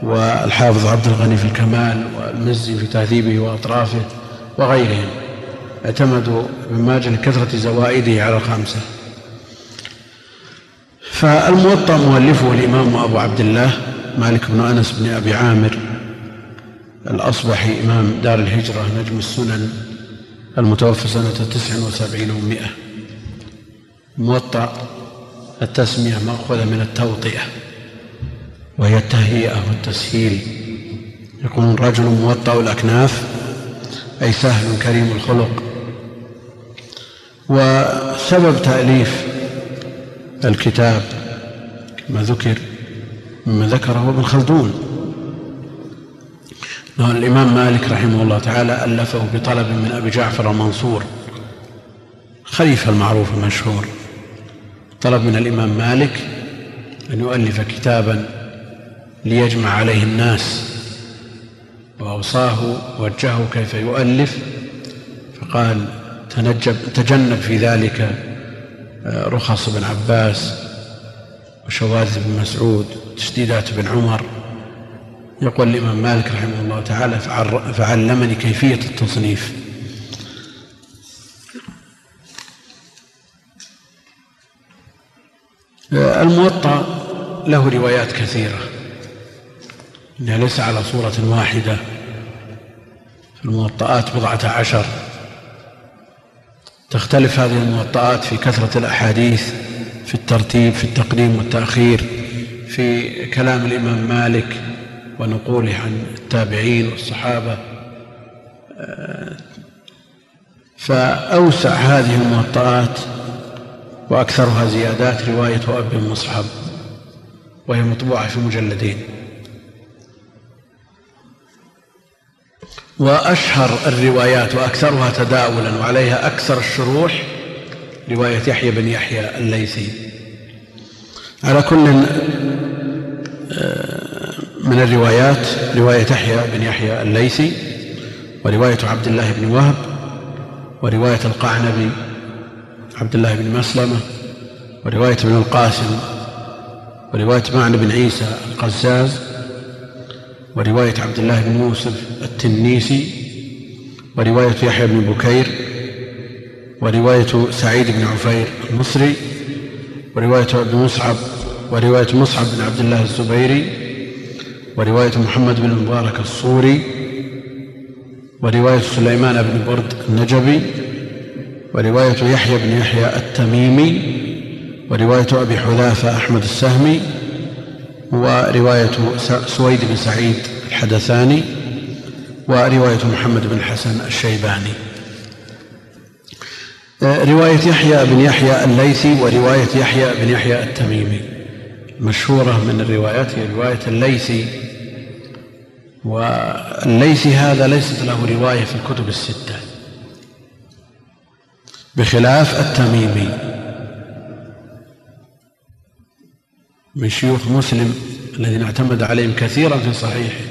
S1: والحافظ عبد الغني في الكمال والمزي في تهذيبه وأطرافه وغيرهم. اعتمدوا ابن ماجه لكثرة زوائده على الخمسة. فالموطأ مؤلفه الإمام أبو عبد الله مالك بن أنس بن أبي عامر الأصبحي إمام دار الهجرة نجم السنن المتوفى سنة تسع وسبعين ومائة موطأ التسمية مأخوذة من التوطئة. وهي التهيئة والتسهيل. يكون رجل موطأ الأكناف أي سهل كريم الخلق. وسبب تأليف الكتاب كما ذكر مما ذكره ابن خلدون. الإمام مالك رحمه الله تعالى ألفه بطلب من أبي جعفر المنصور خليفة المعروف المشهور. طلب من الإمام مالك أن يؤلف كتابا ليجمع عليه الناس. وأوصاه وجهه كيف يؤلف. فقال تنجب تجنب في ذلك رخص بن عباس وشواذ بن مسعود تشديدات بن عمر. يقول الإمام مالك رحمه الله تعالى فعلمني كيفية التصنيف. الموطأ له روايات كثيرة. إنها ليس على صورة واحدة. في الموطئات بضعة عشر. تختلف هذه الموطئات في كثرة الأحاديث في الترتيب في التقديم والتأخير في كلام الإمام مالك ونقوله عن التابعين والصحابة. فأوسع هذه الموطئات وأكثرها زيادات رواية أبي مصعب وهي مطبوعة في مجلدين. وأشهر الروايات وأكثرها تداولا وعليها أكثر الشروح رواية يحيى بن يحيى الليثي. على كل آه، من الروايات رواية يحيى بن يحيى الليثي ورواية عبد الله بن وهب ورواية القعنبي عبد الله بن مسلمة ورواية ابن القاسم ورواية معن بن عيسى القزاز ورواية عبد الله بن يوسف التنيسي ورواية يحيى بن بكير ورواية سعيد بن عفير المصري ورواية ابن مصعب ورواية مصعب بن عبد الله الزبيري ورواية محمد بن المبارك الصوري ورواية سليمان بن برد النجبي ورواية يحيى بن يحيى التميمي ورواية أبي حذافة أحمد السهمي ورواية سويد بن سعيد الحدثاني ورواية محمد بن الحسن الشيباني. رواية يحيى بن يحيى الليثي ورواية يحيى بن يحيى التميمي. مشهورة من الروايات هي رواية الليثي. والليثي هذا ليست له رواية في الكتب الستة بخلاف التميمي. من شيوخ مسلم الذين اعتمد عليهم كثيرا في صحيحه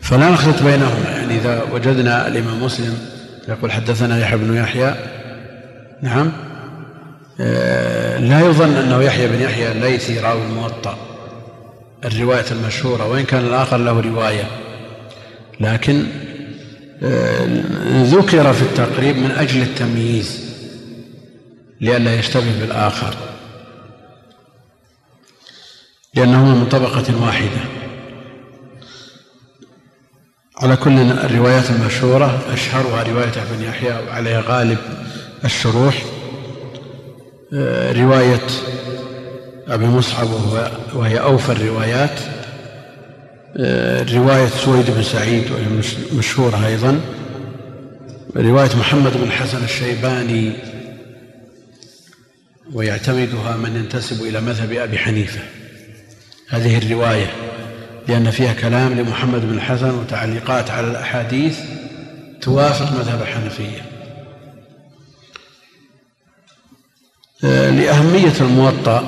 S1: فلا نخلط بينهما. يعني إذا وجدنا الإمام مسلم يقول حدثنا يحيى بن يحيى نعم آه، لا يظن أنه يحيى بن يحيى الليثي راوي الموطأ الرواية المشهورة وإن كان الآخر له رواية. لكن آه، ذكر في التقريب من أجل التمييز لئلا يشتبه بالآخر. لأنهما من طبقة واحدة. على كل الروايات المشهورة أشهرها رواية ابن يحيى وعليها غالب الشروح آه، رواية أبي مصعب وهي أوفى الروايات آه، رواية سويد بن سعيد وهي مشهورة أيضا رواية محمد بن الحسن الشيباني ويعتمدها من ينتسب إلى مذهب أبي حنيفة. هذه الرواية لأن فيها كلام لمحمد بن الحسن وتعليقات على الأحاديث توافق مذهب الحنفية. آه، لأهمية الموطأ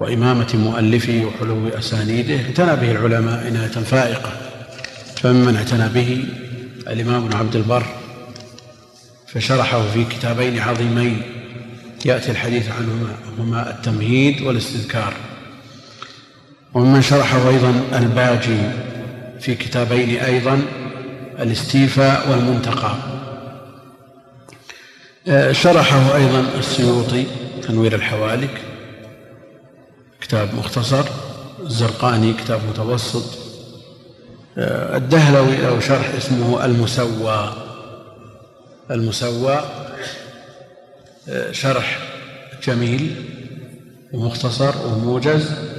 S1: وإمامة مؤلفه وحلو أسانيده اعتنى به العلماء عناية فائقة. فممن اعتنى به الإمام ابن عبد البر فشرحه في كتابين عظيمين يأتي الحديث عنهما هما التمهيد والاستذكار. وممن شرحه أيضا الباجي في كتابين أيضا الاستيفاء والمنتقى. آه، شرحه أيضا السيوطي تنوير الحوالك كتاب مختصر الزرقاني كتاب متوسط. آه، الدهلوي له شرح اسمه المسوى. المسوى آه، شرح جميل ومختصر وموجز.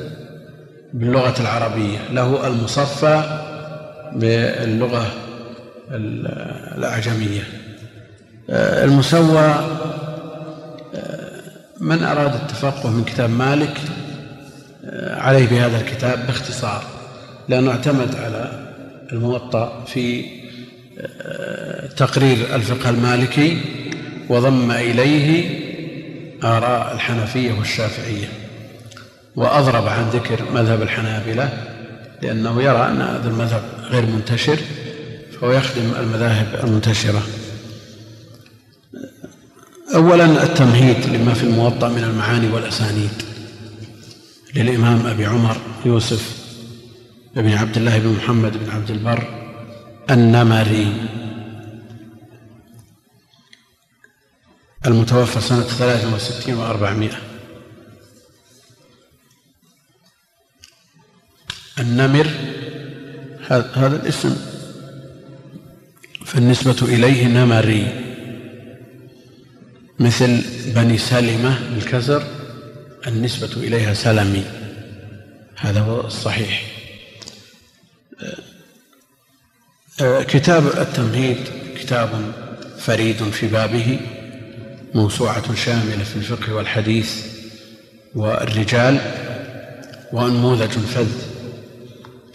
S1: باللغة العربية له المصفى باللغة الأعجمية. آه، المسوى من أراد التفقه من كتاب مالك عليه بهذا الكتاب باختصار لأنه اعتمد على الموطأ في آه، تقرير الفقه المالكي وضم إليه آراء الحنفية والشافعية. وأضرب عن ذكر مذهب الحنابلة لأنه يرى أن هذا المذهب غير منتشر فهو يخدم المذاهب المنتشرة. أولا التمهيد لما في الموطأ من المعاني والأسانيد. للإمام أبي عمر يوسف بن عبد الله بن محمد بن عبد البر النمري. المتوفى سنة 63 و400 النمر هذا الاسم. فالنسبة إليه نمري. مثل بني سلمة بالكسر النسبة إليها سلمي. هذا هو الصحيح. كتاب التمهيد كتاب فريد في بابه موسوعة شاملة في الفقه والحديث والرجال وأنموذج فذ.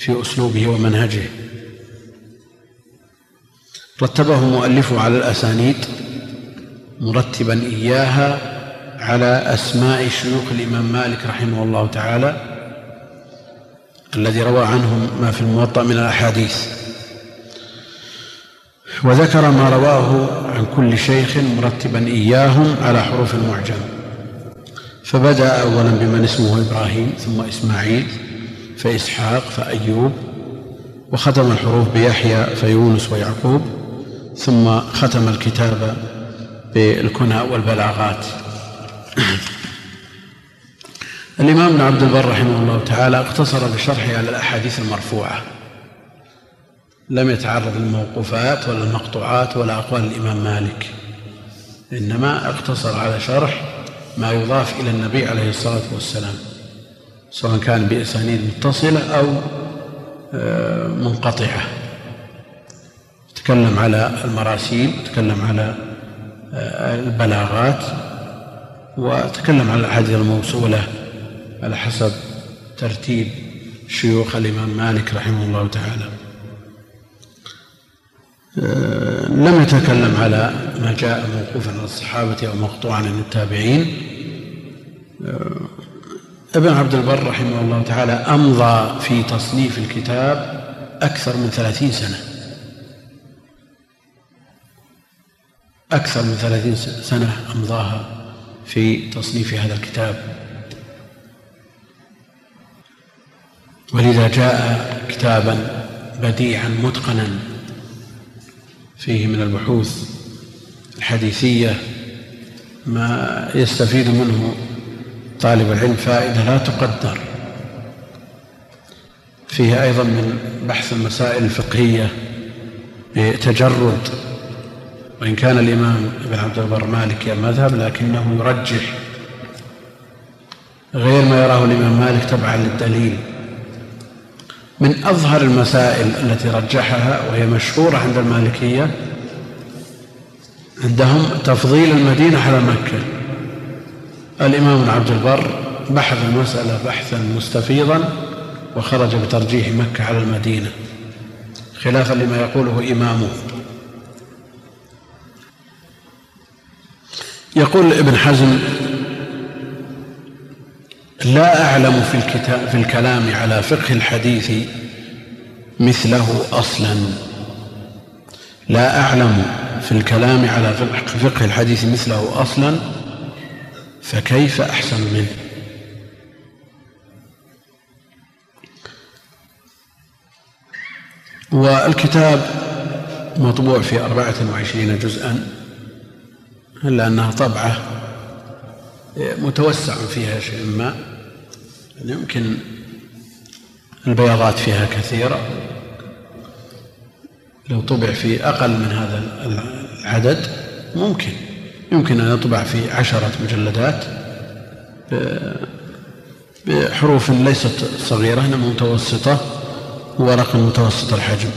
S1: في أسلوبه ومنهجه. رتبه مؤلفه على الأسانيد مرتبا إياها على أسماء شيوخ الإمام مالك رحمه الله تعالى الذي روى عنهم ما في الموطأ من الأحاديث. وذكر ما رواه عن كل شيخ مرتبا إياهم على حروف المعجم. فبدأ أولا بمن اسمه إبراهيم ثم إسماعيل فإسحاق فأيوب وختم الحروف بيحيى فيونس ويعقوب ثم ختم الكتاب بالكنى والبلاغات. الإمام عبد البر رحمه الله تعالى اقتصر بشرحه على الأحاديث المرفوعة. لم يتعرض للموقوفات ولا المقطوعات ولا أقوال الإمام مالك. إنما اقتصر على شرح ما يضاف إلى النبي عليه الصلاة والسلام. سواء كان بأسانيد متصلة أو آه، منقطعة. تكلم على المراسيل تكلم على آه، البلاغات وتكلم على الأحاديث الموصولة على حسب ترتيب شيوخ الإمام مالك رحمه الله تعالى. آه، لم يتكلم على ما جاء موقوفا عن الصحابة أو مقطوعا عن التابعين. ابن عبد البر رحمه الله تعالى أمضى في تصنيف الكتاب أكثر من ثلاثين سنة. أكثر من ثلاثين سنة أمضاها في تصنيف هذا الكتاب. ولذا جاء كتابا بديعا متقنا فيه من البحوث الحديثية ما يستفيد منه طالب العلم فائدة لا تقدر. فيه أيضا من بحث المسائل الفقهية بتجرد وإن كان الإمام ابن عبد البر مالكي المذهب لكنه يرجح غير ما يراه الإمام مالك تبعا للدليل. من أظهر المسائل التي رجحها وهي مشهورة عند المالكية عندهم تفضيل المدينة على مكة. الإمام عبد البر بحث المسألة بحثا مستفيضا وخرج بترجيح مكة على المدينة خلافا لما يقوله إمامه. يقول ابن حزم لا أعلم في, الكتاب في الكلام على فقه الحديث مثله أصلا. لا أعلم في الكلام على فقه الحديث مثله أصلا فكيف أحسن منه؟ والكتاب مطبوع في أربعة وعشرين جزءا إلا أنها طبعة متوسع فيها شيء ما يمكن البياضات فيها كثيرة. لو طبع في أقل من هذا العدد ممكن. يمكن أن يطبع في عشرة مجلدات بحروف ليست صغيرة إنما متوسطة وورق متوسط الحجم.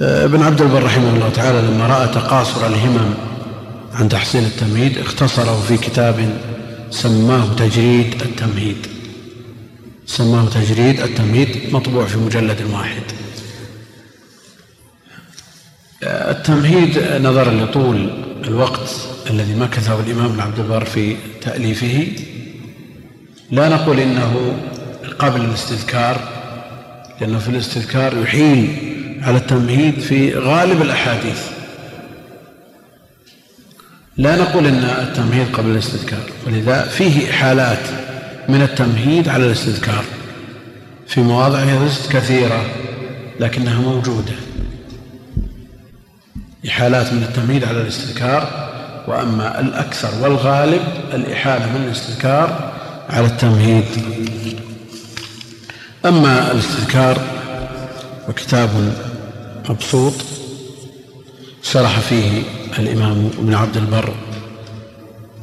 S1: ابن عبد البر رحمه الله تعالى لما رأى تقاصر الهمم عن تحصيل التمهيد اختصره في كتاب سماه تجريد التمهيد. سماه تجريد التمهيد مطبوع في مجلد واحد. التمهيد نظرا لطول الوقت الذي مكثه الإمام عبد البر في تأليفه لا نقول إنه قبل الاستذكار لأنه في الاستذكار يحيل على التمهيد في غالب الأحاديث. لا نقول إن التمهيد قبل الاستذكار ولذا فيه حالات من التمهيد على الاستذكار في مواضع كثيرة لكنها موجودة. إحالات من التمهيد على الاستذكار وأما الأكثر والغالب الإحالة من الاستذكار على التمهيد. أما الاستذكار وكتاب مبسوط شرح فيه الإمام ابن عبد البر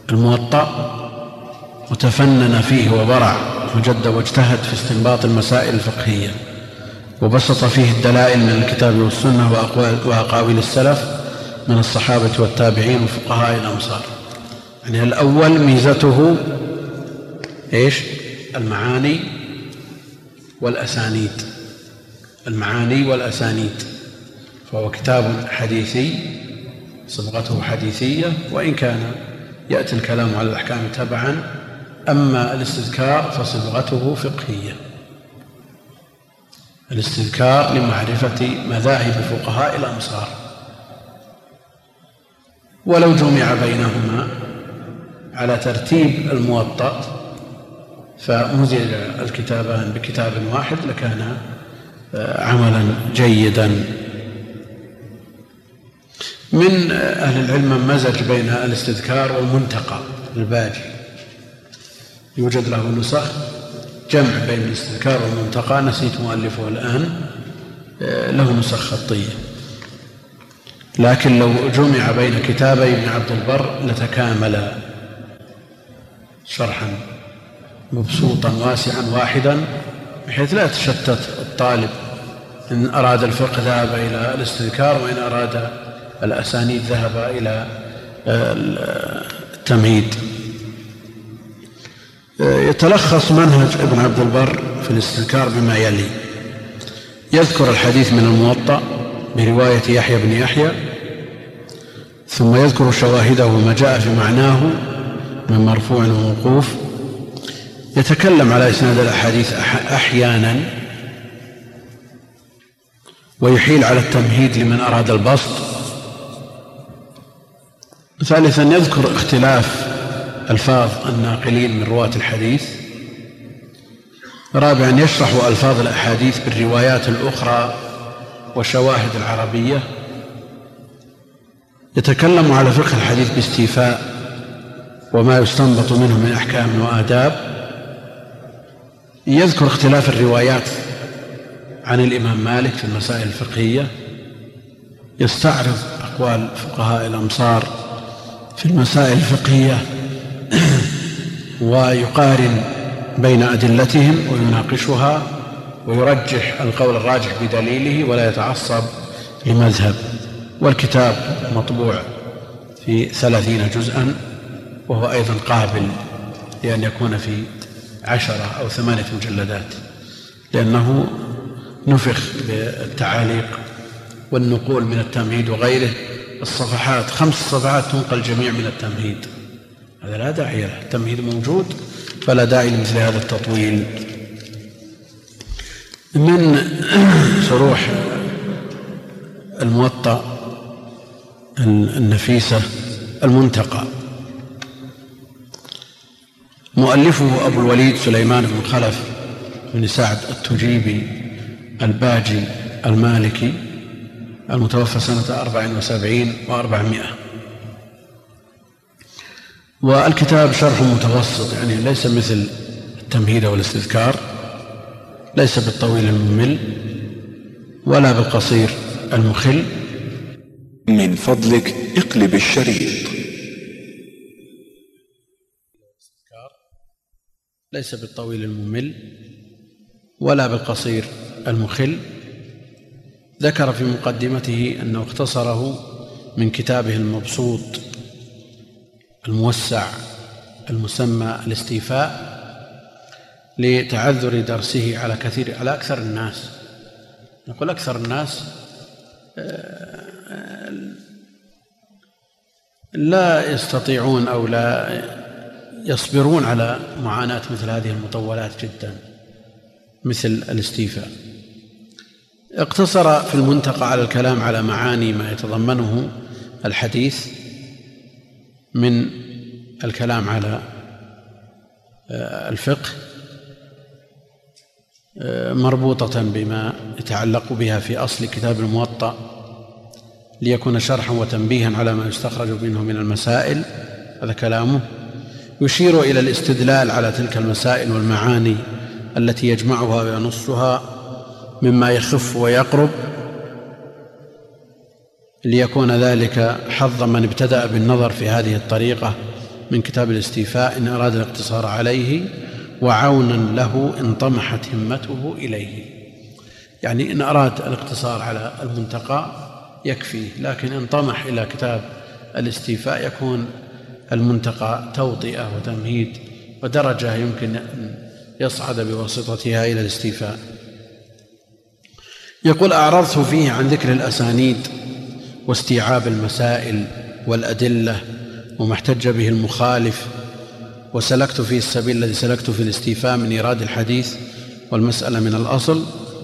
S1: الموطأ وتفنن فيه وبرع وجد واجتهد في استنباط المسائل الفقهية. وبسط فيه الدلائل من الكتاب والسنة وأقاويل السلف من الصحابة والتابعين وفقهاء الأمصار. يعني الأول ميزته إيش؟ المعاني والأسانيد. المعاني والأسانيد. فهو كتاب حديثي صبغته حديثية وإن كان يأتي الكلام على الأحكام تبعا أما الاستذكار فصبغته فقهية. الاستذكار لمعرفة مذاهب فقهاء الأمصار. ولو جمع بينهما على ترتيب الموطأ فمزج الكتابان بكتاب واحد لكان آه، عملا جيدا. من أهل العلم من مزج بين الاستذكار والمنتقى الباجي يوجد له نسخ جمع بين الاستذكار والمنتقى نسيت مؤلفه الآن. آه، له نسخ خطية. لكن لو جمع بين كتابي ابن عبد البر لتكامل شرحا مبسوطا واسعا واحدا بحيث لا يتشتت الطالب إن أراد الفقه ذهب إلى الاستذكار وإن أراد الأسانيد ذهب إلى التمهيد. يتلخص منهج ابن عبد البر في الاستذكار بما يلي. يذكر الحديث من الموطأ برواية يحيى بن يحيى ثم يذكر شواهده وما جاء في معناه من مرفوع وموقوف. يتكلم على إسناد الأحاديث أحيانا ويحيل على التمهيد لمن أراد البسط. ثالثا يذكر اختلاف ألفاظ الناقلين من رواة الحديث. رابعا يشرح ألفاظ الأحاديث بالروايات الأخرى وشواهد العربية. يتكلم على فقه الحديث باستيفاء وما يستنبط منه من أحكام وآداب. يذكر اختلاف الروايات عن الإمام مالك في المسائل الفقهية. يستعرض أقوال فقهاء الأمصار في المسائل الفقهية. ويقارن بين أدلتهم ويناقشها ويرجح القول الراجح بدليله ولا يتعصب لمذهب. والكتاب مطبوع في ثلاثين جزءا وهو أيضا قابل لأن يكون في عشرة أو ثمانية مجلدات لأنه نفخ بالتعاليق والنقول من التمهيد وغيره. الصفحات خمس صفحات تنقل جميع من التمهيد. هذا لا داعي له التمهيد موجود فلا داعي لمثل هذا التطويل. من شروح الموطأ النفيسة المنتقى. مؤلفه أبو الوليد سليمان بن خلف بن سعد التجيبي الباجي المالكي المتوفى سنة أربع وسبعين وأربعمائة. والكتاب شرح متوسط يعني ليس مثل التمهيد والاستذكار ليس بالطويل الممل ولا بالقصير المخل.
S2: من فضلك اقلب الشريط.
S1: ليس بالطويل الممل ولا بالقصير المخل. ذكر في مقدمته أنه اختصره من كتابه المبسوط الموسع المسمى الاستيفاء لتعذر درسه على كثير على أكثر الناس. نقول أكثر الناس آه، لا يستطيعون أو لا يصبرون على معاناة مثل هذه المطولات جدا مثل الاستيفاء. اقتصر في المنتقى على الكلام على معاني ما يتضمنه الحديث. من الكلام على آه، الفقه آه، مربوطة بما يتعلق بها في أصل كتاب الموطأ ليكون شرحا وتنبيها على ما يستخرج منه من المسائل هذا كلامه. يشير إلى الاستدلال على تلك المسائل والمعاني التي يجمعها وينصها مما يخف ويقرب. ليكون ذلك حظ من ابتدأ بالنظر في هذه الطريقة من كتاب الاستيفاء إن أراد الاقتصار عليه وعونا له إن طمحت همته إليه. يعني إن أراد الاقتصار على المنتقى يكفيه لكن إن طمح إلى كتاب الاستيفاء يكون المنتقى توطئة وتمهيد ودرجة يمكن أن يصعد بواسطتها إلى الاستيفاء. يقول أعرضت فيه عن ذكر الأسانيد. واستيعاب المسائل والأدلة وما احتج به المخالف. وسلكت فيه السبيل الذي سلكت في الاستيفاء من إيراد الحديث والمسألة من الأصل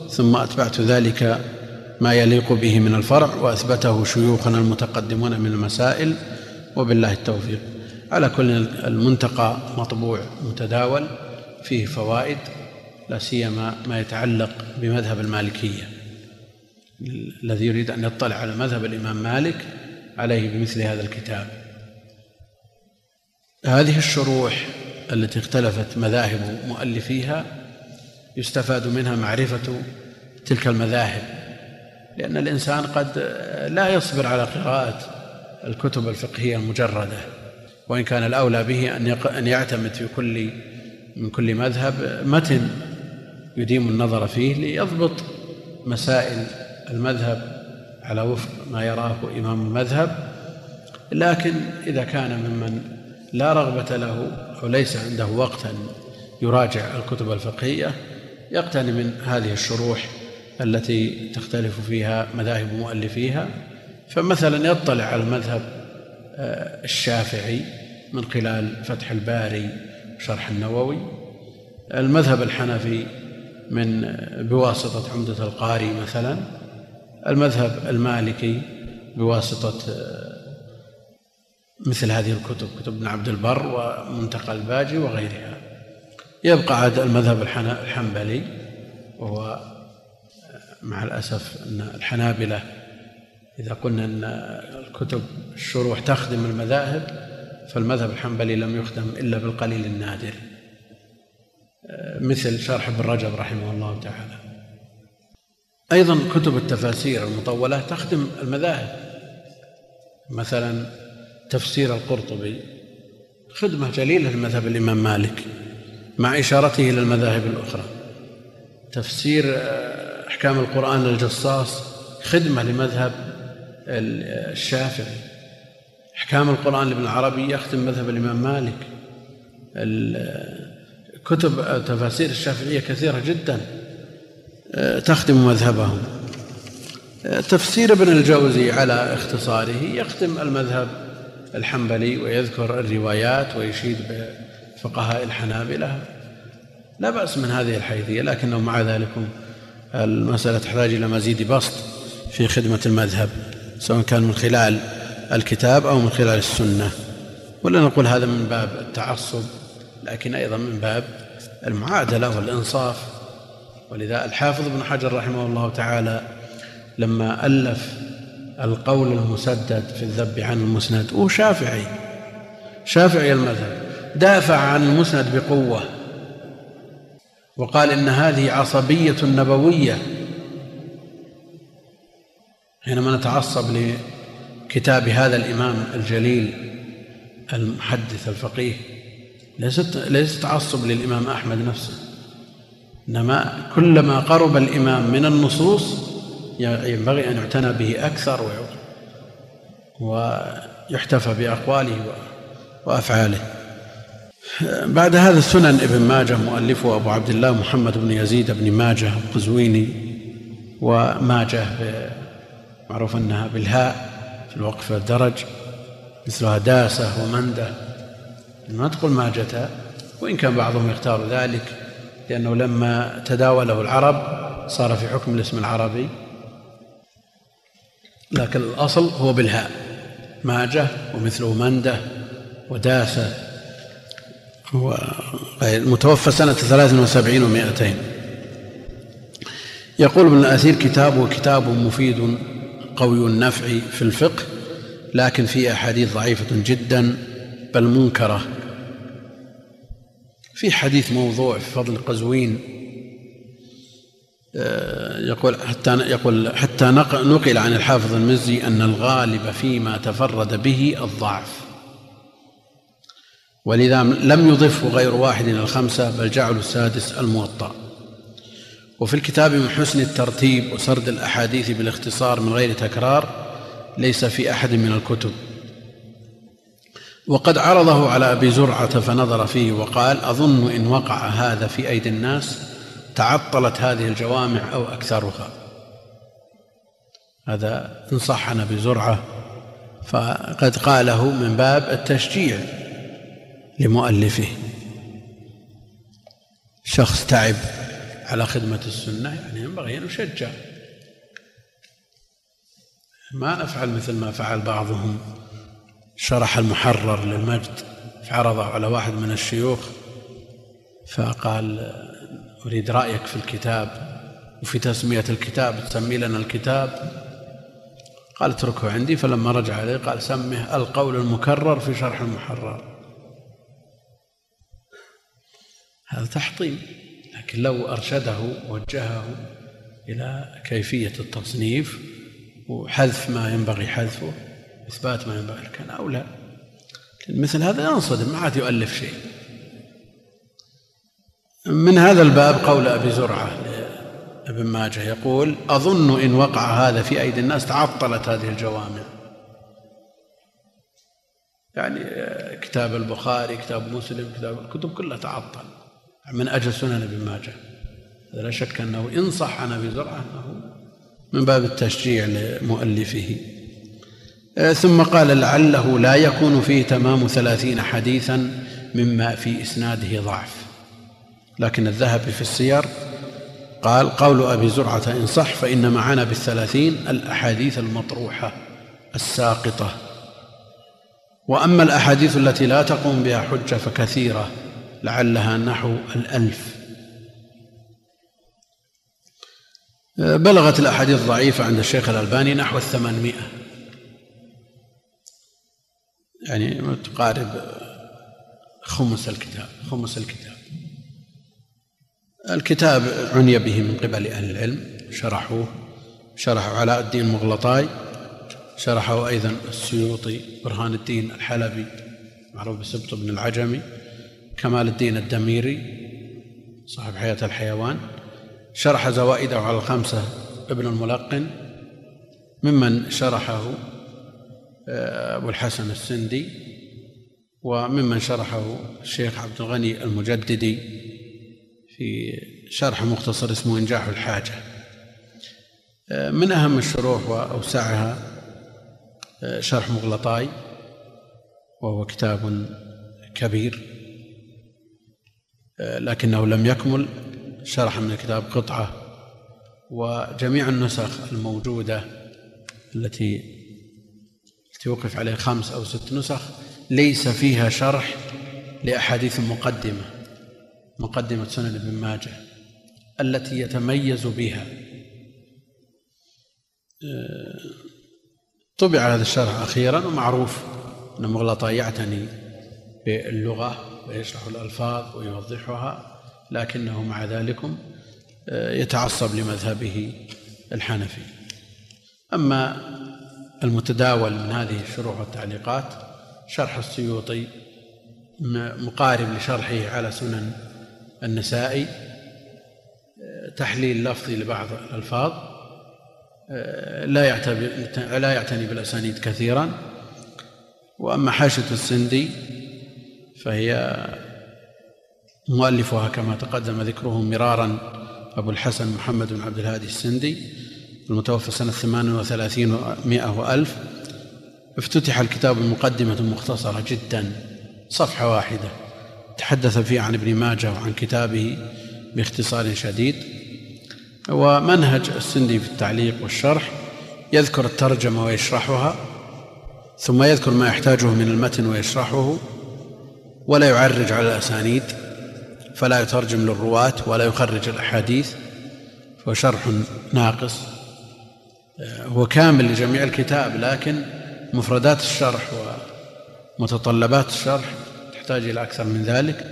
S1: ثم أتبعت ذلك ما يليق به من الفرع وأثبته شيوخنا المتقدمون من المسائل وبالله التوفيق. على كل المنتقى مطبوع متداول فيه فوائد لا سيما ما يتعلق بمذهب المالكية. الذي يريد أن يطلع على مذهب الإمام مالك عليه بمثل هذا الكتاب. هذه الشروح التي اختلفت مذاهب مؤلفيها يستفاد منها معرفة تلك المذاهب لأن الإنسان قد لا يصبر على قراءة الكتب الفقهية المجردة وإن كان الأولى به أن أن يعتمد في كل من كل مذهب متن يديم النظر فيه ليضبط مسائل المذهب على وفق ما يراه إمام المذهب لكن إذا كان ممن لا رغبة له أو ليس عنده وقت أن يراجع الكتب الفقهية يقتني من هذه الشروح التي تختلف فيها مذاهب مؤلفيها. فمثلا يطلع على المذهب آه، الشافعي من خلال فتح الباري شرح النووي. المذهب الحنفي من بواسطة عمدة القاري مثلا. المذهب المالكي بواسطة آه، مثل هذه الكتب كتب ابن عبد البر ومنتقى الباجي وغيرها. يبقى عاد المذهب الحنبلي وهو آه، مع الأسف أن الحنابلة إذا قلنا أن الكتب الشروح تخدم المذاهب فالمذهب الحنبلي لم يخدم إلا بالقليل النادر. آه، مثل شرح ابن رجب رحمه الله تعالى. أيضا كتب التفاسير المطولة تخدم المذاهب. مثلا تفسير القرطبي خدمة جليلة لمذهب الإمام مالك مع إشارته إلى المذاهب الأخرى. تفسير آه، أحكام القرآن للجصاص خدمة لمذهب الشافعي. أحكام القرآن لابن العربي يختم مذهب الإمام مالك. كتب تفاسير الشافعية كثيرة جدا. تخدم مذهبهم. تفسير ابن الجوزي على اختصاره يختم المذهب الحنبلي ويذكر الروايات ويشيد بفقهاء الحنابلة. لا بأس من هذه الحيثية لكنه مع ذلك المسألة تحتاج إلى مزيد بسط في خدمة المذهب سواء كان من خلال الكتاب أو من خلال السنة. ولا نقول هذا من باب التعصب لكن أيضا من باب المعادلة والإنصاف. ولذا الحافظ ابن حجر رحمه الله تعالى لما ألف القول المسدد في الذب عن المسند هو شافعي شافعي المذهب دافع عن المسند بقوة وقال إن هذه عصبية نبوية. حينما نتعصب كتاب هذا الإمام الجليل المحدث الفقيه ليست ليس تعصب للإمام أحمد نفسه. إنما كلما قرب الإمام من النصوص ينبغي أن يعتنى به أكثر ويحتفى بأقواله وأفعاله. بعد هذا سنن ابن ماجه مؤلفه أبو عبد الله محمد بن يزيد بن ماجه القزويني وماجه معروف أنها بالهاء في الوقف الدرج مثلها داسة ومندة. ما تقول ماجة وإن كان بعضهم يختار ذلك. لأنه لما تداوله العرب صار في حكم الاسم العربي. لكن الأصل هو بالهاء. ماجة ومثله مندة وداسة المتوفى سنة ثلاث وسبعين ومائتين. يقول ابن الأثير كتابه كتاب مفيد قوي النفع في الفقه لكن فيه أحاديث ضعيفة جدا بل منكرة. في حديث موضوع في فضل قزوين آه، يقول حتى يقول حتى نقل عن الحافظ المزي أن الغالب فيما تفرد به الضعف. ولذا لم يضفه غير واحد إلى الخمسة بل جعلوا السادس الموطأ. وفي الكتاب من حسن الترتيب وسرد الأحاديث بالاختصار من غير تكرار ليس في أحد من الكتب. وقد عرضه على أبي زرعة فنظر فيه وقال أظن إن وقع هذا في أيدي الناس تعطلت هذه الجوامع أو أكثرها. هذا إن صح عن أبي زرعة فقد قاله من باب التشجيع لمؤلفه. شخص تعب على خدمة السنة يعني ينبغي أن يشجع. ما نفعل مثل ما فعل بعضهم. شرح المحرر للمجد فعرضه على واحد من الشيوخ فقال أريد رأيك في الكتاب وفي تسمية الكتاب تسمي لنا الكتاب. قال اتركه عندي. فلما رجع إليه قال سمه القول المكرر في شرح المحرر. هذا تحطيم لكن لو أرشده ووجهه إلى كيفية التصنيف وحذف ما ينبغي حذفه إثبات ما ينبغي كان أولى مثل هذا ينصدم ما عاد يؤلف شيء. من هذا الباب قول أبي زرعة ابن ماجه يقول أظن إن وقع هذا في أيدي الناس تعطلت هذه الجوامع. يعني كتاب البخاري كتاب مسلم كتاب الكتب كلها تعطل من أجل سنن ابن ماجه. لا شك أنه إن صح عن أبي زرعة أنه من باب التشجيع لمؤلفه. آه، ثم قال لعله لا يكون فيه تمام ثلاثين حديثا مما في إسناده ضعف. لكن الذهبي في السير قال قول أبي زرعة إن صح فإن معنا بالثلاثين الأحاديث المطروحة الساقطة. وأما الأحاديث التي لا تقوم بها حجة فكثيرة لعلها نحو الألف. بلغت الأحاديث الضعيفة عند الشيخ الألباني نحو الثمانمائة. يعني تقارب خمس الكتاب خمس الكتاب. الكتاب عني به من قبل أهل العلم شرحوه شرحوا علاء الدين المغلطاي شرحه أيضا السيوطي برهان الدين الحلبي معروف بسبط بن العجمي كمال الدين الدميري صاحب حياة الحيوان. شرح زوائده على الخمسة ابن الملقن ممن شرحه أبو الحسن السندي وممن شرحه الشيخ عبد الغني المجددي في شرح مختصر اسمه إنجاح الحاجة. آه، من أهم الشروح وأوسعها آه، شرح مغلطاي وهو كتاب كبير لكنه لم يكمل شرح من الكتاب قطعة وجميع النسخ الموجودة التي توقف عليه خمس أو ست نسخ ليس فيها شرح لأحاديث مقدمة مقدمة سنن ابن ماجه التي يتميز بها. طبع هذا الشرح أخيرا ومعروف أن مغلطة يعتني باللغة ويشرح الألفاظ ويوضحها لكنه مع ذلك آه، يتعصب لمذهبه الحنفي. أما المتداول من هذه الشروح والتعليقات شرح السيوطي مقارب لشرحه على سنن النسائي تحليل لفظي لبعض الألفاظ لا لا يعتني بالأسانيد كثيرا وأما حاشية السندي فهي مؤلفها كما تقدم ذكره مرارا أبو الحسن محمد بن عبد الهادي السندي المتوفى سنة ثمان وثلاثين ومائة وألف افتتح الكتاب بمقدمة مختصرة جدا صفحة واحدة. تحدث فيه عن ابن ماجه وعن كتابه باختصار شديد. ومنهج السندي في التعليق والشرح يذكر الترجمة ويشرحها ثم يذكر ما يحتاجه من المتن ويشرحه ولا يعرج على الأسانيد فلا يترجم للرواة ولا يخرج الأحاديث فهو شرح ناقص. هو كامل لجميع الكتاب لكن مفردات الشرح ومتطلبات الشرح تحتاج إلى أكثر من ذلك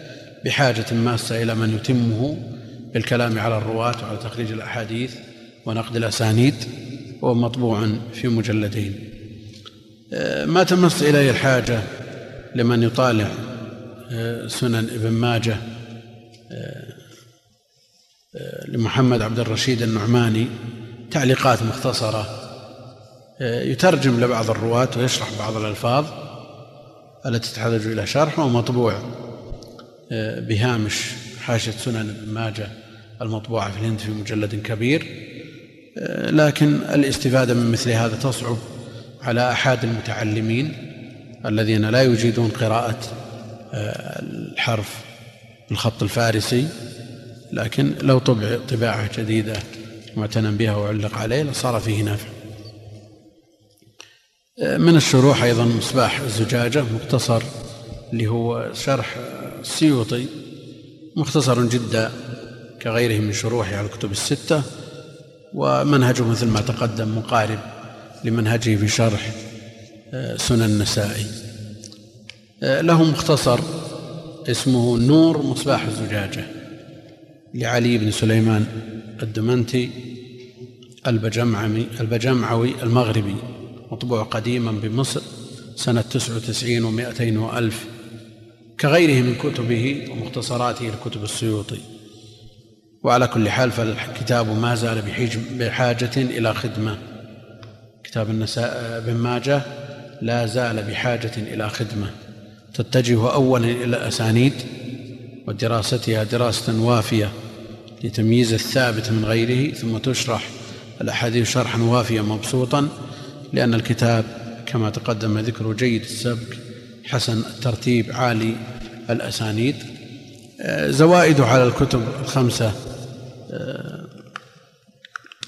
S1: بحاجة ماسة إلى من يتمه بالكلام على الرواة وعلى تخريج الأحاديث ونقد الأسانيد وهو مطبوع في مجلدين. ما تمس إليه الحاجة لمن يطالع آه، سنن ابن ماجه آه، آه، لمحمد عبد الرشيد النعماني تعليقات مختصرة. يترجم لبعض الرواة ويشرح بعض الألفاظ التي تحتاج إلى شرح ومطبوع بهامش حاشية سنن ابن ماجه المطبوعة في الهند في مجلد كبير. لكن الاستفادة من مثل هذا تصعب على أحد المتعلمين الذين لا يجيدون قراءة آه، الحرف بالخط الفارسي. لكن لو طبع طباعة جديدة معتنى بها وعلق عليه لصار فيه آه، من الشروح أيضا مصباح الزجاجة مختصر اللي هو شرح السيوطي مختصر جدا كغيره من شروحه على الكتب الستة ومنهجه مثل ما تقدم مقارب لمنهجه في شرح آه، سنن النسائي. آه، له مختصر اسمه نور مصباح الزجاجة. لعلي بن سليمان الدمنتي البجمعمي البجمعوي المغربي مطبوع قديما بمصر سنة تسع وتسعين ومائتين وألف كغيره من كتبه ومختصراته لكتب السيوطي. وعلى كل حال فالكتاب ما زال بحاجة إلى خدمة. كتاب النساء بن ماجه لا زال بحاجة إلى خدمة. تتجه أولا إلى الأسانيد ودراستها دراسة وافية لتمييز الثابت من غيره ثم تشرح الأحاديث شرحا وافيا مبسوطا لأن الكتاب كما تقدم ذكره جيد السبك حسن الترتيب عالي الأسانيد. زوائده على الكتب الخمسة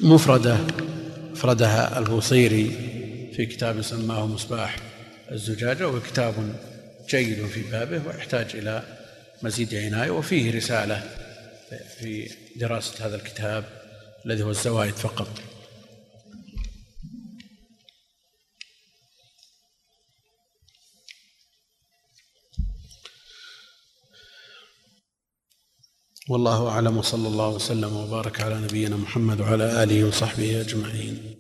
S1: مفردة أفردها البوصيري في كتاب سماه مصباح الزجاجة وهو كتاب جيد في بابه ويحتاج إلى مزيد عناية وفيه رسالة في دراسة هذا الكتاب الذي هو الزوائد فقط. والله أعلم وصلى الله وسلم وبارك على نبينا محمد وعلى آله وصحبه أجمعين.